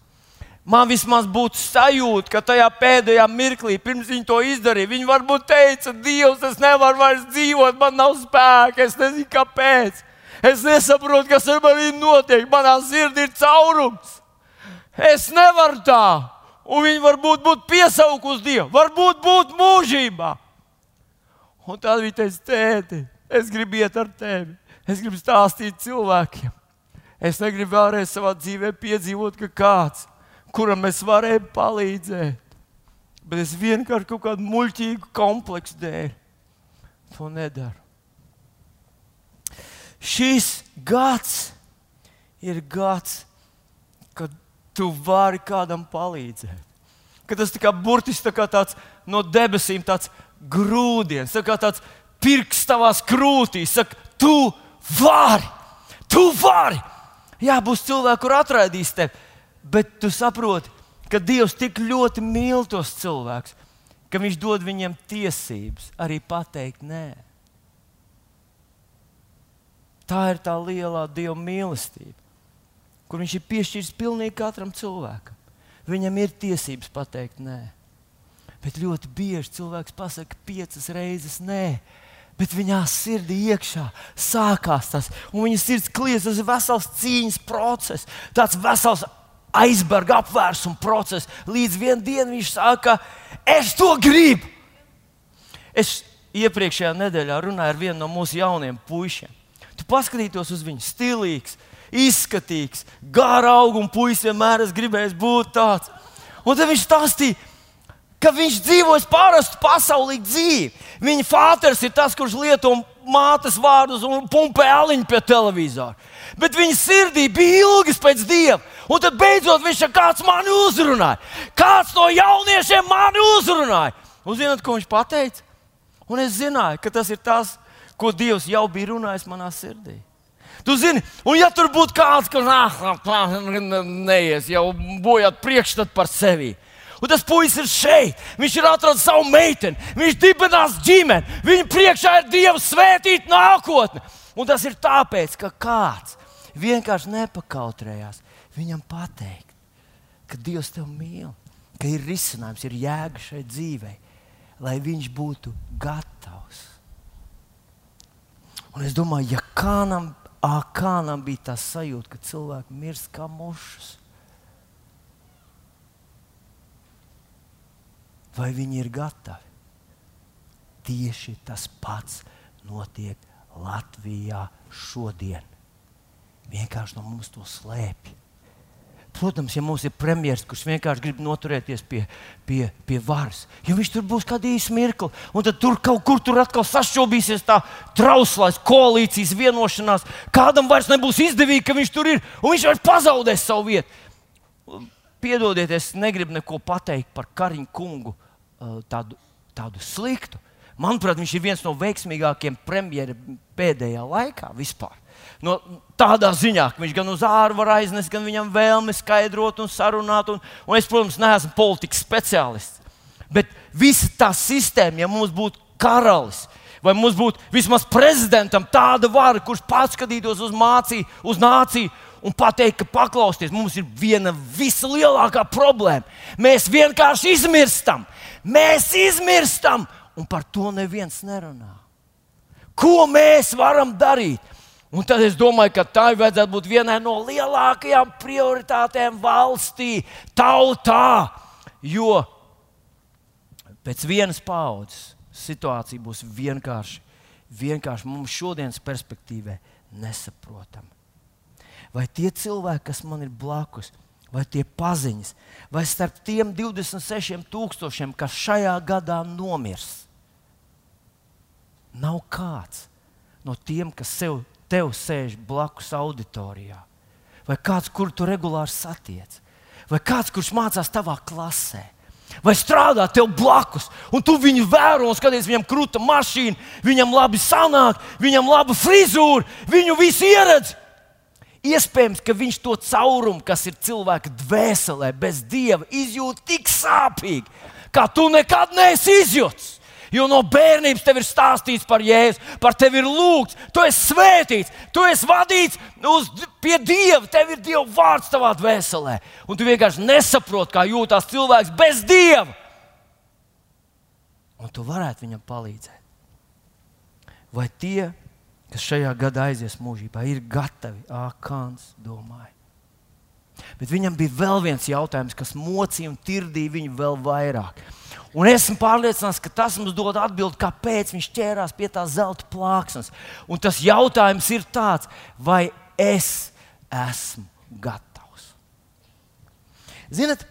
Man vismaz būtu sajūta, ka tajā pēdējā mirklī, pirms viņi to izdarīja, viņi varbūt teica, Dievs, es nevaru vairs dzīvot, man nav spēka, es nezinu, kāpēc. Es nesaprotu, kas ar mani notiek. Manā sirdī ir caurums. Es nevaru tā. Un viņi varbūt būtu piesaukuši Dievu, varbūt būtu mūžībā. Un tad viņi teica, tēti, es gribu iet ar tevi. Es gribu stāstīt cilvēkiem. Es negribu vēlreiz savā dzīvē piedzīvot, ka kāds kuram es varēju palīdzēt. Bet es vienkārši kaut kādu muļķīgu kompleksu dēļ to nedaru. Šis gads ir gads, kad tu vari kādam palīdzēt. Kad tas tā burtiski tā tāds no debesīm tāds grūdienis, tā kā tāds pirksts tavās krūtīs. Saka, tu vari, tu vari. Jā, būs cilvēki, kur atraidīs tevi bet tu saproti, ka Dievs tik ļoti mīl tos cilvēkus, ka Viņš dod viņiem tiesības arī pateikt nē. Tā ir tā lielā Dieva mīlestība, kur Viņš ir piešķīris pilnīgi katram cilvēkam. Viņam ir tiesības pateikt nē. Bet ļoti bieži cilvēks pasakā piecas reizes nē, bet viņā sirdī iekšā sākās tas, un viņa sirds kliedz, tas ir vesels cīņas process, tāds vesels aizberga apvērsuma process. Līdz vienā dienā viņš saka, es to gribu. Es iepriekšējā nedēļā runāju ar vienu no mūsu jauniem puišiem. Tu paskatītos uz viņu stilīgs, izskatīgs, gara auguma puisis, vienmēr es gribēju būt tāds. Un tad viņš stāstīja, ka viņš dzīvojas parastu pasaulīgu dzīvi. Viņa fāters ir tas, kurš lieto mātes vārdus un pumpē aliņu pie televizora. Bet viņa sirdī bija ilgas pēc dieva. Un tad beidzot viņš ir kāds mani uzrunāja. Kāds no jauniešiem mani uzrunāja. Un zināt, ko viņš teica? Un es zināju, ka tas ir tas, ko Dievs jau bija runājis manā sirdī. Tu zini, un ja tur būtu kāds, kurš ah, neies jau bojāt priekšstatu par sevi. Un tas puisis ir šeit. Viņš ir atradzis savu meiteni, viņš dibinās ģimeni, viņa priekšā ir Dieva svētīta nākotne. Un tas ir tāpēc, ka kāds vienkārši nepakautrējās viņam pateikt, ka Dievs tevi mīl, ka ir risinājums, ir jēga šai dzīvei, lai viņš būtu gatavs. Un es domāju, ja kādam, kādam bija tā sajūta, ka cilvēki mirst kā mušas, vai viņi ir gatavi? Tieši tas pats notiek Latvijā šodien. Vienkārši no mums to slēpj. Protams, ja mums ir premjerministrs, kurš vienkārši grib noturēties pie, pie, pie varas, jo viņš tur būs kādu īsu mirkli, un tad tur kaut kur tur atkal sašķobīsies tā trauslais koalīcijas vienošanās. Kādam vairs nebūs izdevīgi, ka viņš tur ir, un viņš vairs pazaudēs savu vietu. Piedodiet, es negribu neko pateikt par Kariņu kungu tādu, tādu sliktu. Manuprāt, viņš ir viens no veiksmīgākajiem premjeriem pēdējā laikā vispār. No tādā ziņā, ka viņš gan uz ārā var aiznest, gan viņam vēlme skaidrot un sarunāt. Un, un es, protams, neesmu politikas speciālists. Bet visa tā sistēma, ja mums būtu karalis, vai mums būtu vismaz prezidentam tāda vara, kurš paskatītos uz mācību, uz nāciju un pateikt, ka paklausieties, mums ir viena vislielākā problēma. Mēs vienkārši izmirstam. Mēs izmirstam, un par to neviens nerunā. Ko mēs varam darīt? Un tad es domāju, ka tā vajadzētu būt vienai no lielākajām prioritātēm valstī, tautā. Jo pēc vienas paudzes situācija būs vienkārši, vienkārši mums šodienas perspektīvē nesaprotama. Vai tie cilvēki, kas man ir blakus, vai tie paziņas, vai starp tiem 26,000, kas šajā gadā nomirs, nav kāds no tiem, kas sev, tev sēž blakus auditorijā, vai kāds, kur tu regulāri satiec, vai kāds, kurš mācās tavā klasē vai strādā tev blakus, un tu viņu vēro un skaties, viņam krūta mašīna, viņam labi sanāk, viņam laba frizūra, viņu visi ieredz. Iespējams, ka viņš to caurumu, kas ir cilvēka dvēselē, bez dieva, izjūt tik sāpīgi, kā tu nekad neesi izjūtis. Jo no bērnības tev ir stāstīts par Jēzu, par tevi ir lūgts, tu esi svētīts, tu esi vadīts uz, pie Dieva, tev ir Dieva vārds tavā dvēselē. Un tu vienkārši nesaproti, kā jūtas cilvēks bez Dieva. Un tu varētu viņam palīdzēt. Vai tie, kas šajā gadā aizies mūžībā, ir gatavi? Ākāns domāja. Bet viņam bija vēl viens jautājums, kas mocīja un tirdīja viņu vēl vairāk. Un esmu pārliecināts, ka tas mums dod atbildi, kāpēc viņš ķērās pie tā zelta plāksnes. Un tas jautājums ir tāds, vai es esmu gatavs? Ziniet,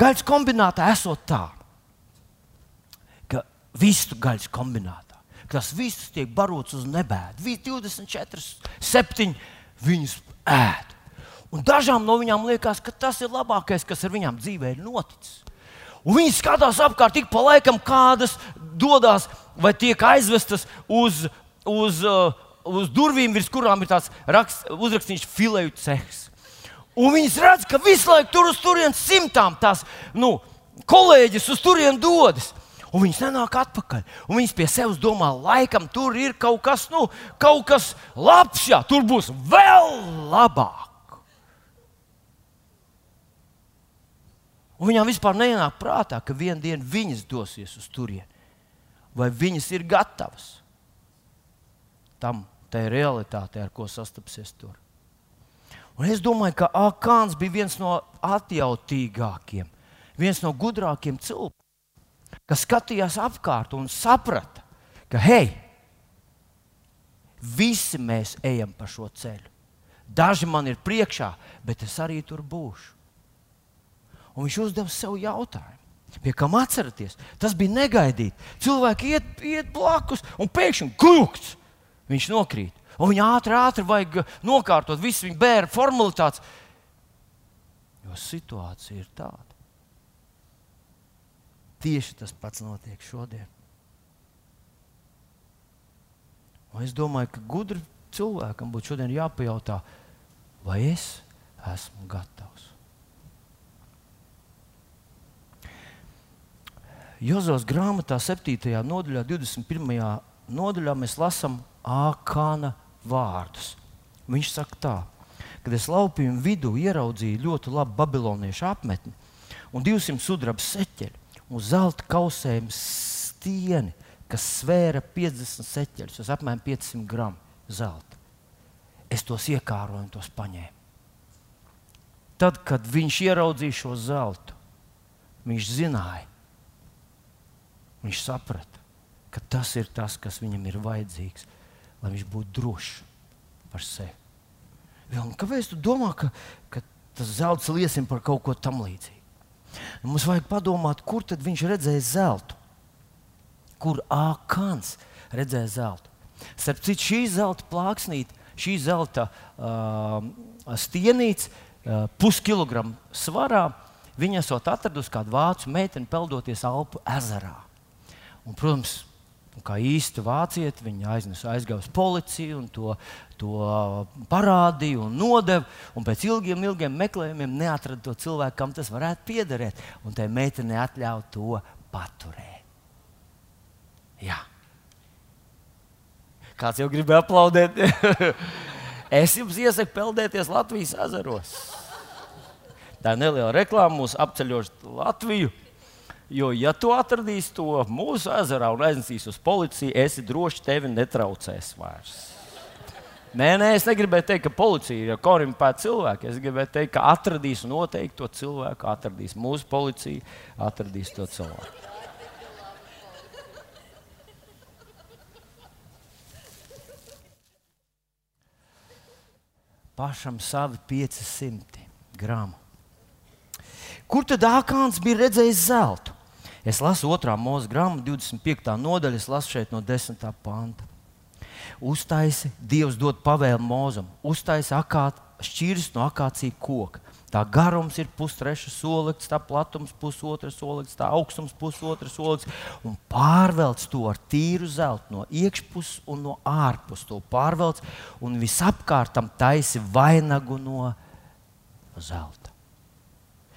gaļas kombinātā esot tā, ka vistu gaļas kombinātā, ka tas viss tiek barots uz nebēdu. 24, 7 viņus ēd. Un dažām no viņām liekas, ka tas ir labākais, kas ar viņām dzīvē ir noticis. Un viņi skatās apkārt, tik pa laikam kādas dodas vai tiek aizvestas uz, uz, uh, uz durvīm, virs kurām ir tāds rakst, uzrakstīts filēju cehs. Un viņi redz, ka visu laiku tur uz turienes simtām tās nu, kolēģis uz turieni dodas. Un viņas nenāk atpakaļ. Un viņas pie sevis domā, laikam tur ir kaut kas, nu, kaut kas labs, jā, tur būs vēl labāk. Un viņām vispār neienāk prātā, ka vienā dienā viņas dosies uz turieni. Vai viņas ir gatavas tam, tai realitātei, ar ko sastapsies tur. Un es domāju, ka Akāns bija viens no atjautīgākiem, viens no gudrākiem cilvēkiem, kas skatījās apkārt un saprata, ka hei, visi mēs ejam pa šo ceļu. Daži man ir priekšā, bet es arī tur būšu. Un viņš uzdeva sev jautājumu. Pie kam atceraties? Tas bija negaidīti. Cilvēki iet, iet blakus, un pēkšņi krūks. Viņš nokrīt. Un viņa ātri, ātri vajag nokārtot visu viņa bērnu formalitātes. Jo situācija ir tāda. Tieši tas pats notiek šodien. Un es domāju, ka gudri cilvēkam būtu šodien jāpajautā, vai es esmu gatavs. Jozos grāmatā, 7. nodaļā, 21. nodaļā mēs lasām Ākāna vārdus. Viņš saka tā, kad es laupījumu vidū ieraudzīju ļoti labu babiloniešu apmetni un 200 sudraba seķeļu un zelta kausējumu stieni, kas svēra 50 seķeļus, tas apmēram 500 gramu zelta. Es tos iekāroju un tos paņēmu. Tad, kad viņš ieraudzīja šo zeltu, viņš zināja, Viņš saprata, ka tas ir tas, kas viņam ir vajadzīgs, lai viņš būtu drošs par sevi. Un kāpēc tu domā, ka, ka tas zelts liecina par kaut ko tam līdzīgu? Mums vajag padomāt, kur tad viņš redzēja zeltu. Kur Ākāns redzēja zeltu? Starp citu, šī zelta plāksnīte, šī zelta uh, stienīte, uh, puskilogramu svarā, viņa esot atradusi kādu vācu meiteni peldoties Alpu ezerā. Un, protams, kā īsti vācieti, viņi aiznesa aizgāja uz policiju un to, to parādīja un nodeva. Un pēc ilgiem, ilgiem meklējumiem neatrada to cilvēku, kam tas varētu piederēt. Un tai meitenei atļāva to paturēt. Jā. Kāds jau gribēja aplaudēt? es jums iesaku peldēties Latvijas ezeros. Tā ir neliela reklāma mūsu apceļot Latviju. Jo, ja tu atradīsi to mūsu ezerā un aiznesīsi uz policiju, esi droši tevi netraucēs vairs. Nē, nē, es negribēju teikt, ka policija ir korumpēta cilvēka. Es gribēju teikt, ka atradīs noteikti to cilvēku, atradīs mūsu policija, atradīs to cilvēku. Pašam savi 500 gramu Kur tad Ākāns bija redzējis zeltu? Es lasu 2. mūža grāmatu, 25. nodaļu, es lasu šeit no 10. panta. Uztaisi, Dievs dod pavēlu mūzam, uztaisi akāt, šķirs no akācija koka. Tā garums ir pustrešs solis, tā platums pusotrs solis, tā augstums pusotrs solis. Un pārvelc to ar tīru zeltu no iekšpuses un no ārpuses. To pārvelc un visapkārtam taisi vainagu no zelta.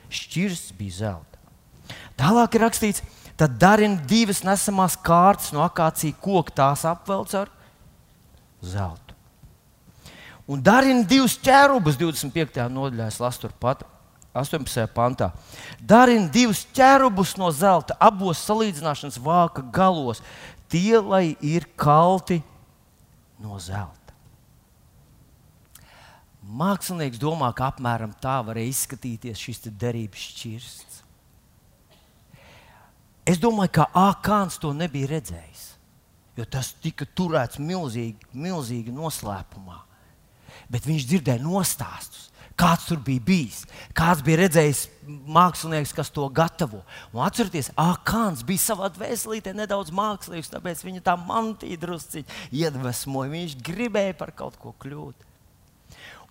Šķirs bija zelta. Tālāk ir rakstīts, tad darina divas nesamās kārtas no akācija koka, tās apvelc ar zeltu. Un darina divus ķērubus 25. nodaļā, es lasu turpat. 18. pantā. Darina divus ķērubus no zelta, abos salīdzināšanas vāka galos. Tie, lai ir kalti no zelta. Mākslinieks domā, ka apmēram tā varēja izskatīties šis derības šķirsts. Es domāju, ka Ākāns to nebija redzējis, jo tas tika turēts milzīgi, milzīgi noslēpumā bet viņš dzirdēja nostāstus. Kāds tur bija bijis, kāds bija redzējis mākslinieks, kas to gatavo. Un atcerieties, Akāns bija savā dvēselītē nedaudz mākslinieks, tāpēc viņa tā mantija drusciņā iedvesmoja. Viņš gribēja par kaut ko kļūt.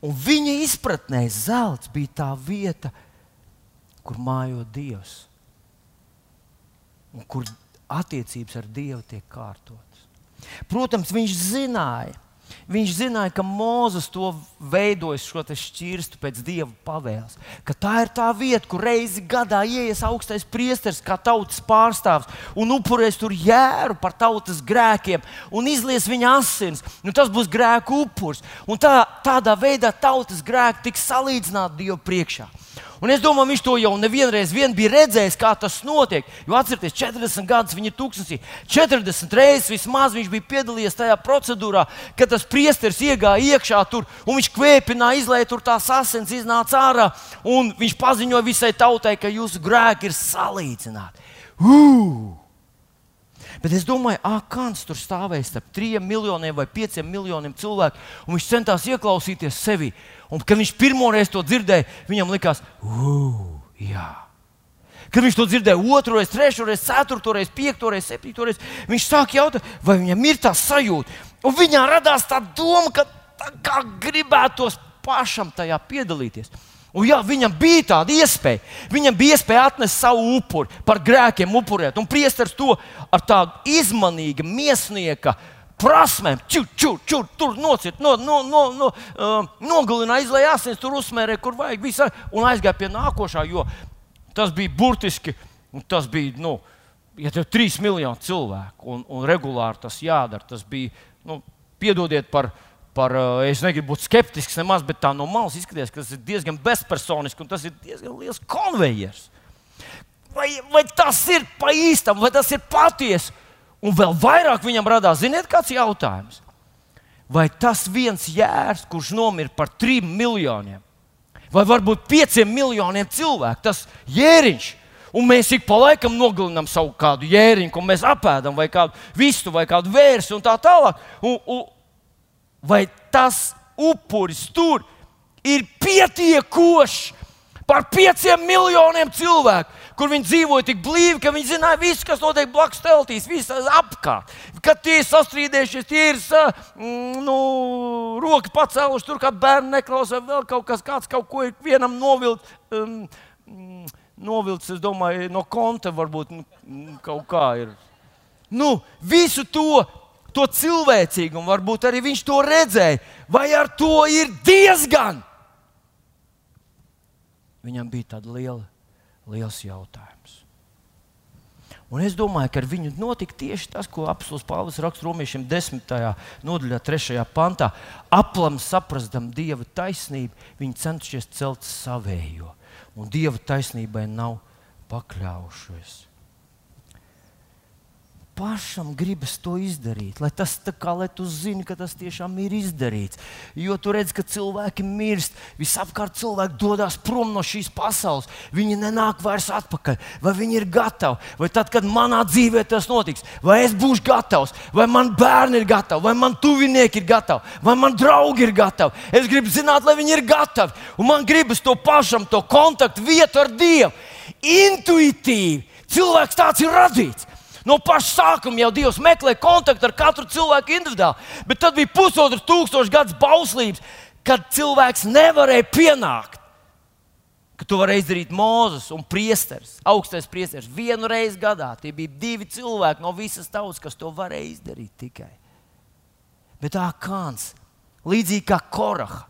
Un viņa izpratnē zelts bija tā vieta, kur mājo Dievs un kur attiecības ar Dievu tiek kārtotas. Protams, viņš zināja, Viņš zināja, ka Mozus to veidojas šo šķirstu pēc dieva pavēles. Ka tā ir tā vieta, kur reizi gadā ienāks augstais priesteris, kā tautas pārstāvs, un upurēs tur jēru par tautas grēkiem un izlies viņa asins. Nu, tas būs grēku upuris. Un tā, tādā veidā tautas grēki tiks salīdzināti Dievu priekšā. Un es domāju, viņš to jau nevienreiz vien bija redzējis, kā tas notiek. Jo atcerieties, 40 gadus viņa tūkstnesī. 40 reizes vismaz viņš bija piedalījies tajā procedūrā, kad tas priesteris iegāja iekšā tur un viņš kvēpināja, izlaiž tur tās asins, iznāca ārā. Un viņš paziņoja visai tautai, ka jūsu grēki ir salīdzināti. Uh! Bet es domāju, ah, kāds tur stāvēja starp 3 miljoniem vai 5 miljoniem cilvēku, un viņš centās ieklausīties sevi. Un, kad viņš pirmoreiz to dzirdēja, viņam likās, jā. Kad viņš to dzirdēja reizi, piekto reizi, septīto reizi, viņš sāk jautāt, vai viņam ir tā sajūta. Un viņā radās tā doma, ka tā gribētos pašam tajā piedalīties. Un jā, viņam bija tāda iespēja. Viņam bija iespēja atnest savu upuri, par grēkiem upurēt. Un priesteris to ar tādu izmanīgu miesnieka prasmēm, čur, čur, čur, tur nocīt, no, no, no, no, uh, nogalināja, izlaiž asins, tur uzsmērē, kur vajag, visa, un aizgāja pie nākošā, jo tas bija burtiski, tas bija, nu, ja tev ir trīs miljoni cilvēku un, un regulāri tas jādara, tas bija, nu, piedodiet par, par, uh, es negribu būt skeptisks nemaz, bet tā no malas izskatās, ka tas ir diezgan bezpersoniski un tas ir diezgan liels konvejers. Vai, vai tas ir pa īstam, vai tas ir patiesi? Un vēl vairāk viņam radās, ziniet, kāds jautājums? Vai tas viens jērs, kurš nomira par trim miljoniem, vai varbūt pieciem miljoniem cilvēku, tas jēriņš, un mēs ik pa laikam nogalinām savu kādu jēriņu, ko mēs apēdam, vai kādu vistu, vai kādu vērsi un tā tālāk. Un, un, vai tas upuris tur ir pietiekošs par pieciem miljoniem cilvēku? kur viņi dzīvoja tik blīvi, ka viņi zināja visu, kas notiek blakus teltīs, visas apkārt. Kad tie ir sastrīdējušies, tie ir mm, nu, rokas pacēluši, tur kā bērni neklausās, vēl kaut kas, kāds kaut ko ir vienam novilcis. Um, mm, novilcis, es domāju, no konta varbūt nu, kaut kā ir. Nu, visu to, to cilvēcīgumu, varbūt arī viņš to redzēja, vai ar to ir diezgan. Viņam bija tāda liela liels jautājums. Un es domāju, ka ar viņu notika tieši tas, ko apelsīns Pāvils raksta romiešiem 10. nodaļā, 3. pantā. Aplam saprastam dieva taisnību, viņi cenšies celt savējo, un dieva taisnībai nav pakļaujušies pašam gribas to izdarīt, lai tas tā kā lai tu zini, ka tas tiešām ir izdarīts. Jo tu redz, ka cilvēki mirst, visapkārt cilvēki dodas prom no šīs pasaules. Viņi nenāk vairs atpakaļ. Vai viņi ir gatavi? Vai tad, kad manā dzīvē tas notiks, vai es būšu gatavs, vai man bērni ir gatavi, vai man tuvinieki ir gatavi, vai man draugi ir gatavi. Es gribu zināt, lai viņi ir gatavi. Un man gribas to pašam, to kontaktu vietu ar Dievu intuitīvi. Cilvēks tāds ir radīts. No paša sākuma jau Dievs meklē kontaktu ar katru cilvēku individuāli, bet tad bija pusotru tūkstošu gadus bauslības, kad cilvēks nevarēja pienākt. Ka to varēja izdarīt Mozus un Priesteris, augstais priesteris, vienu reizi gadā. Tie bija divi cilvēki no visas tautas, kas to varēja izdarīt tikai. Bet tā kāns, līdzīgi kā Koraha,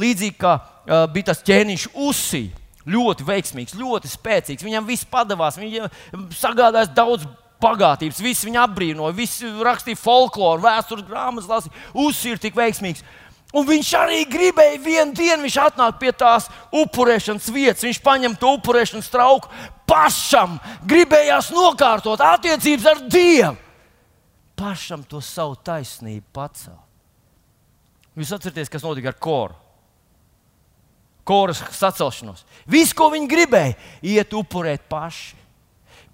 līdzīgi kā uh, bija tas ķēniņš Usija, ļoti veiksmīgs, ļoti spēcīgs. Viņam viss padavās, viņam sagādājās daudz bagātības, visi viņu apbrīnoja, visi rakstīja folkloru, vēstures grāmatas, lasīja, uzsīra tik veiksmīgs. Un viņš arī gribēja vienu dienu, viņš atnāk pie tās upurēšanas vietas, viņš paņem to upurēšanas trauku pašam, gribējās nokārtot attiecības ar Dievu. Pašam to savu taisnību pacelt. Jūs atcerieties, kas notika ar koru. Koras sacelšanos. Viss, ko viņi gribēja, iet upurēt paši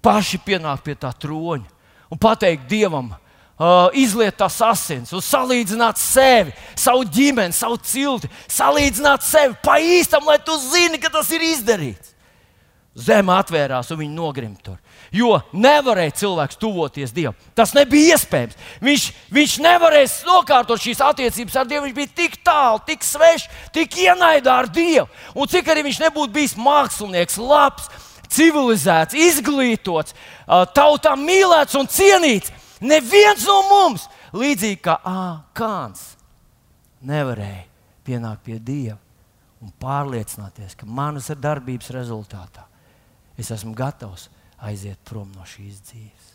paši pienākt pie tā troņa un pateikt Dievam, uh, izliet tās asins, un salīdzināt sevi, savu ģimeni, savu cilti, salīdzināt sevi pa īstam, lai tu zini, ka tas ir izdarīts. Zeme atvērās un viņi nogrim tur. Jo nevarēja cilvēks tuvoties Dievam. Tas nebija iespējams. Viņš, viņš nevarēja nokārtot šīs attiecības ar Dievu. Viņš bija tik tālu, tik svešs, tik ienaidā ar Dievu. Un cik arī viņš nebūtu bijis mākslinieks, labs, civilizēts, izglītots, tautā mīlēts un cienīts. Neviens no mums, līdzīgi kā Kāns, nevarēja pienākt pie Dieva un pārliecināties, ka manas darbības rezultātā es esmu gatavs aiziet prom no šīs dzīves.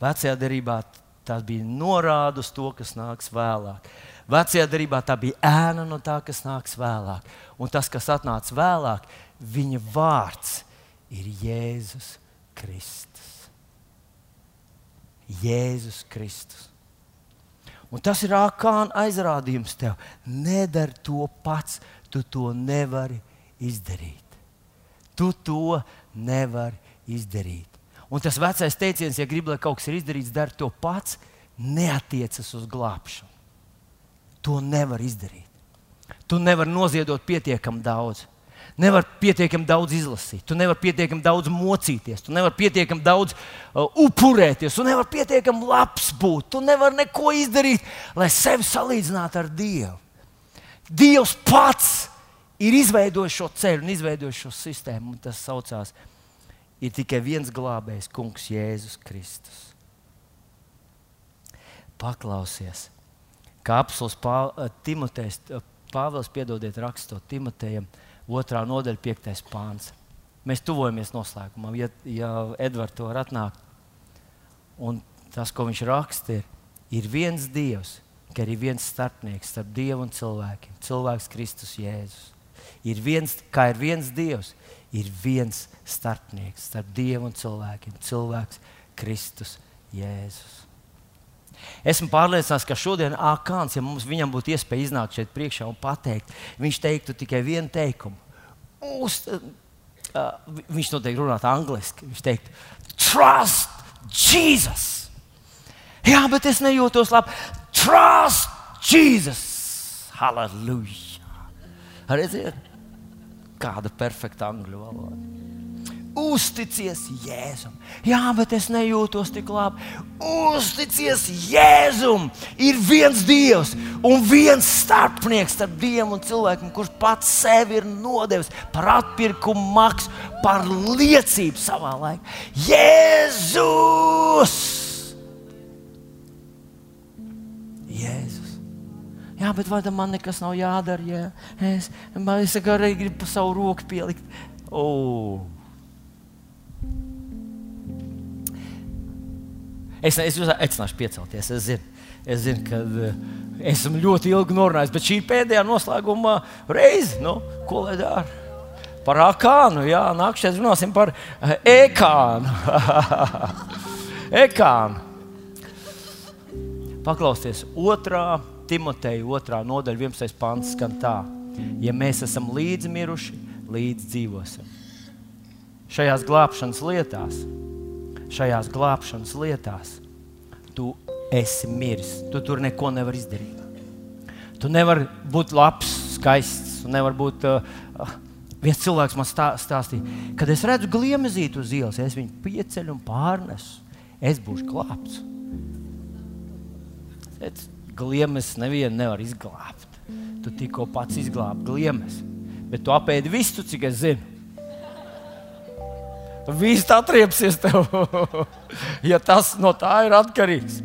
Vecajā derībā tas bija norāda uz to, kas nāks vēlāk. Vecajā darbā tā bija ēna no tā, kas nāks vēlāk. Un tas, kas atnāca vēlāk, viņa vārds ir Jēzus Kristus. Jēzus Kristus. Un tas ir ārkārtīgi aizrādījums tev. Nedari to pats, tu to nevari izdarīt. Tu to nevari izdarīt. Un tas vecais teiciens, ja gribi, lai kaut kas ir izdarīts, dari to pats, neatiecas uz glābšanu. To nevar izdarīt. Tu nevari noziedot pietiekami daudz. Nevar pietiekami daudz izlasīt, tu nevari pietiekami daudz mocīties, tu nevari pietiekami daudz uh, upurēties, tu nevari pietiekami labs būt, tu nevari neko izdarīt, lai sevi salīdzinātu ar Dievu. Dievs pats ir izveidojis šo ceļu un izveidojis šo sistēmu, un tas saucās, ir tikai viens glābējs, Kungs, Jēzus Kristus. Paklausies! Kā apelsīns eh, Timotejs, eh, Pāvils, piedodiet, rakstot Timotejam, otrā nodaļa, piektais pāns. Mēs tuvojamies noslēgumam, ja, ja Edvards to var atnākt. Un tas, ko viņš raksta, ir, ir viens Dievs, ka ir viens starpnieks starp Dievu un cilvēkiem. Cilvēks Kristus Jēzus. Ir viens, kā ir viens Dievs, ir viens starpnieks starp Dievu un cilvēkiem. Cilvēks Kristus Jēzus. Esmu pārliecināts, ka šodien Akāns, ja mums viņam būtu iespēja iznākt šeit priekšā un pateikt, viņš teiktu tikai vienu teikumu. Uz, uh, viņš noteikti runātu angliski. Viņš teiktu, trust Jesus! Jā, bet es nejūtos labi. Trust Jesus! Hallelujah! Redziet, kāda perfekta angļu valoda. Uzticies Jēzum. Jā, bet es nejūtos tik labi. Uzticies Jēzum. Ir viens Dievs un viens starpnieks starp Dievu un cilvēku, kurš pats sevi ir nodevis par atpirkumu maksu, par liecību savā laikā. Jēzus! Jēzus. Jā, bet vai man nekas nav jādara? Jā, es, es arī gribu savu roku pielikt. Oh. Es, es jūs aicināšu piecelties. Es zinu, es zinu ka uh, esmu ļoti ilgi norunājis, bet šī ir pēdējā noslēguma reize. Nu, ko lai dara? Par akānu, jā, nākamais runāsim par uh, ekānu. ekānu. Paklausieties, otrā Timoteja, otrā nodaļa, 11. pāns skan tā: Ja mēs esam līdzi miruši, līdzi dzīvosim. Šajās glābšanas lietās šajās glābšanas lietās, tu esi miris. Tu tur neko nevari izdarīt. Tu nevari būt labs, skaists nevar būt, uh, viens cilvēks man stā, stāstīja, kad es redzu gliemezīti uz ielas, es viņu pieceļu un pārnesu, es būšu glābts. Gliemes nevienu nevar izglābt. Tu tikko pats izglābi gliemes, bet tu apēdi visu, cik es zinu. Viss atriepsies tev, ja tas no tā ir atkarīgs.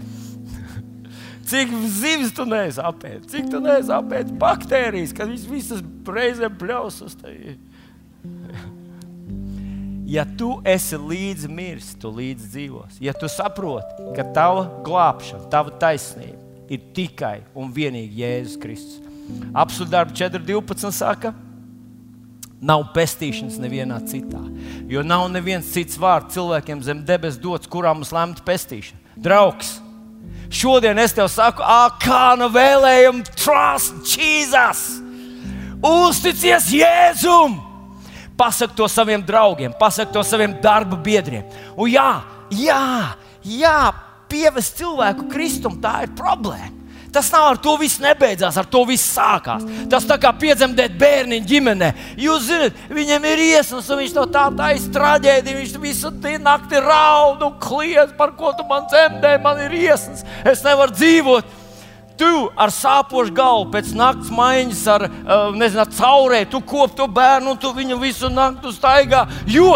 Cik zivs tu neesi apēdis, cik tu neesi apēdis baktērijas, kad viņas visas reizē pļaus uz tevi. Ja tu esi līdzi miris, tu līdzi dzīvos. Ja tu saproti, ka tava glābšana, tava taisnība ir tikai un vienīgi Jēzus Kristus. Apsūdzdarba 4.12. saka, nav pestīšanas nevienā citā. Jo nav neviens cits vārds cilvēkiem zem debesu dots, kurā mums lemta pestīšana. Draugs! Šodien es tev saku, kā no vēlējuma, trust Jesus! Uzticies Jēzum! Pasak to saviem draugiem, pasak to saviem darba biedriem. Un jā, jā, jā pievest cilvēku kristum, tā ir problēma. Tas nav ar to viss nebeidzās, ar to viss sākās. Tas tā kā piedzemdēt bērnu ģimenē. Jūs zināt, viņam ir iesnas, un viņš to tā taisa traģēdiju. Viņš visu nakti raud un kliedz, par ko tu man dzemdē, man ir iesnas, es nevaru dzīvot. Tu ar sāpošu galvu pēc naktas maiņas, ar uh, nezinu, caurē, tu kop to bērnu un tu viņu visu nakti staigā, jo,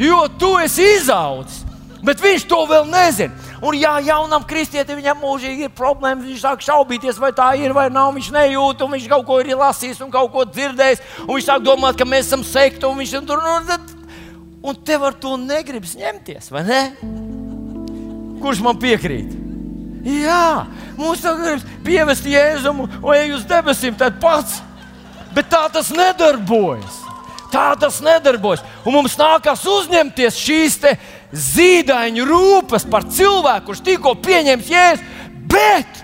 jo tu esi izaudzis. Bet viņš to vēl nezina. Un, ja jaunam kristietim viņam mūžīgi ir problēmas, viņš sāk šaubīties, vai tā ir vai nav. Viņš nejūt, un viņš kaut ko ir lasījis un kaut ko dzirdējis. Viņš sāk domāt, ka mēs esam sekta un viņš tur nu, un tev ar to negribas ņemties, vai ne? Kurš man piekrīt? Jā, mums tagad gribas pievest Jēzumu ej uz debesīm, tad pats. Bet tā tas nedarbojas. Tā tas nedarbojas. Un mums nākas uzņemties šīs zīdaiņu rūpes par cilvēku, kurš tikko pieņems jēzu. Bet,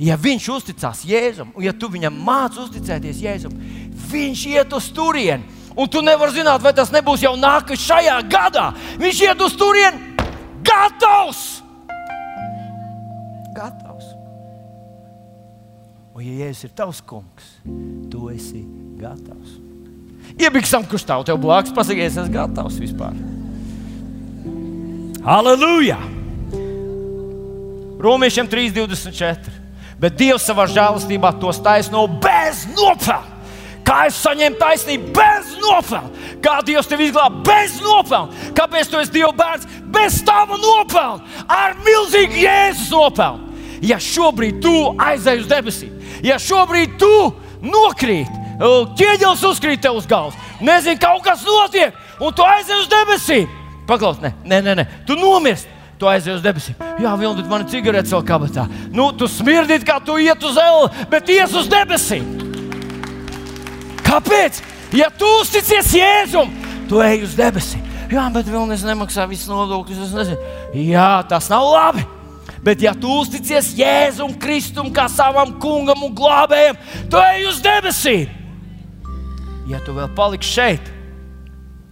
ja viņš uzticās Jēzum, un ja tu viņam māci uzticēties Jēzum, viņš iet uz turieni. Un tu nevari zināt, vai tas nebūs jau nākamais šajā gadā. Viņš iet uz turieni gatavs. Gatavs. Un, ja Jēzus ir tavs kungs, tu esi gatavs. Iebiksam, kurš tev blakus pasakies, es esmu gatavs vispār. Halleluja! Romiešiem 3,24. Bet Dievs savā žēlastībā tos taisno bez nopelna. Kā es saņēmu taisnību bez nopelna? Kā Dievs tevi izglāba bez nopelna? Kāpēc tu esi Dieva bērns bez tava nopelna? Ar milzīgu Jēzus nopelnu. Ja šobrīd tu aizej uz debesīm, ja šobrīd tu nokrīt, ķieģelis uzkrīt tev uz galvas, nezini, kaut kas notiek, un tu aizej uz debesīm, Paklaus, nē, nē, nē, nē. tu nomirsti. Tu aizies uz debesīm. Jā, Vilni, man ir cigaretes vēl kabatā. Nu, tu smirdīt, kā tu iet uz zeli, bet ies uz debesīm. Kāpēc? Ja tu uzticies Jēzum, tu ej uz debesīm. Jā, bet vēl es nemaksāju visus nodokļus. Jā, tas nav labi. Bet, ja tu uzticies Jēzum, Kristum, kā savam kungam un glābējam, tu ej uz debesīm. Ja tu vēl paliksi šeit,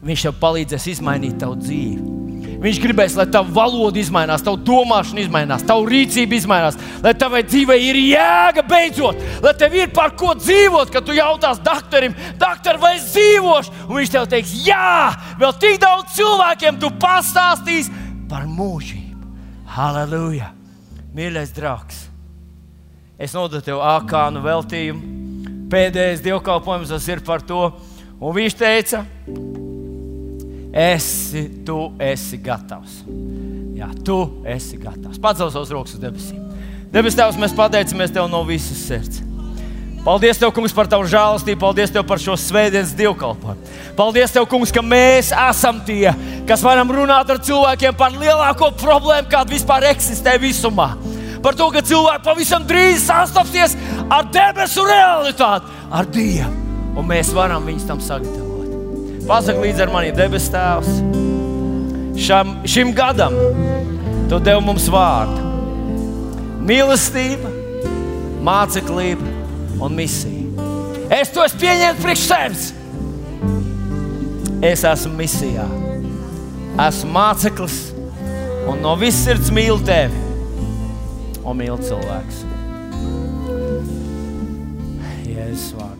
Viņš tev palīdzēs izmainīt tavu dzīvi. Viņš gribēs, lai tava valoda izmainās, tava domāšana izmainās, tava rīcība izmainās, lai tavai dzīvei ir jēga beidzot, lai tev ir par ko dzīvot. Kad tu jautās doktoram, doktor, vai es dzīvošu, un viņš tev teiks, jā, vēl tik daudz cilvēkiem tu pastāstīsi par mūžību. Halleluja! Mīļais draugs! Es nododu tev ākānu veltījumu. Pēdējais dievkalpojums ir par to. Un viņš teica, esi, tu esi gatavs. Jā, tu esi gatavs. Pacel savus rokas uz debesīm. Debes Tēvs, mēs pateicamies Tev no visas sirds. Paldies, Tev, Kungs, par Tavu žēlastību. Paldies, Tev, par šo svētdienas dievkalpojumu. Paldies, Tev, Kungs, ka mēs esam tie, kas varam runāt ar cilvēkiem par lielāko problēmu, kāda vispār eksistē visumā. Par to, ka cilvēki pavisam drīz sastapsies ar debesu realitāti, ar Dievu. Un mēs varam viņus tam sagatavot. Pasaki līdzi ar mani, debes Tēvs. Šam, šim gadam tu devi mums vārdu. Mīlestība, māceklība un misija. Es to esmu pieņēmis priekš sevis. Es esmu misijā, esmu māceklis un no visas sirds mīlu tevi un mīlu cilvēku. Jēzus vārdu.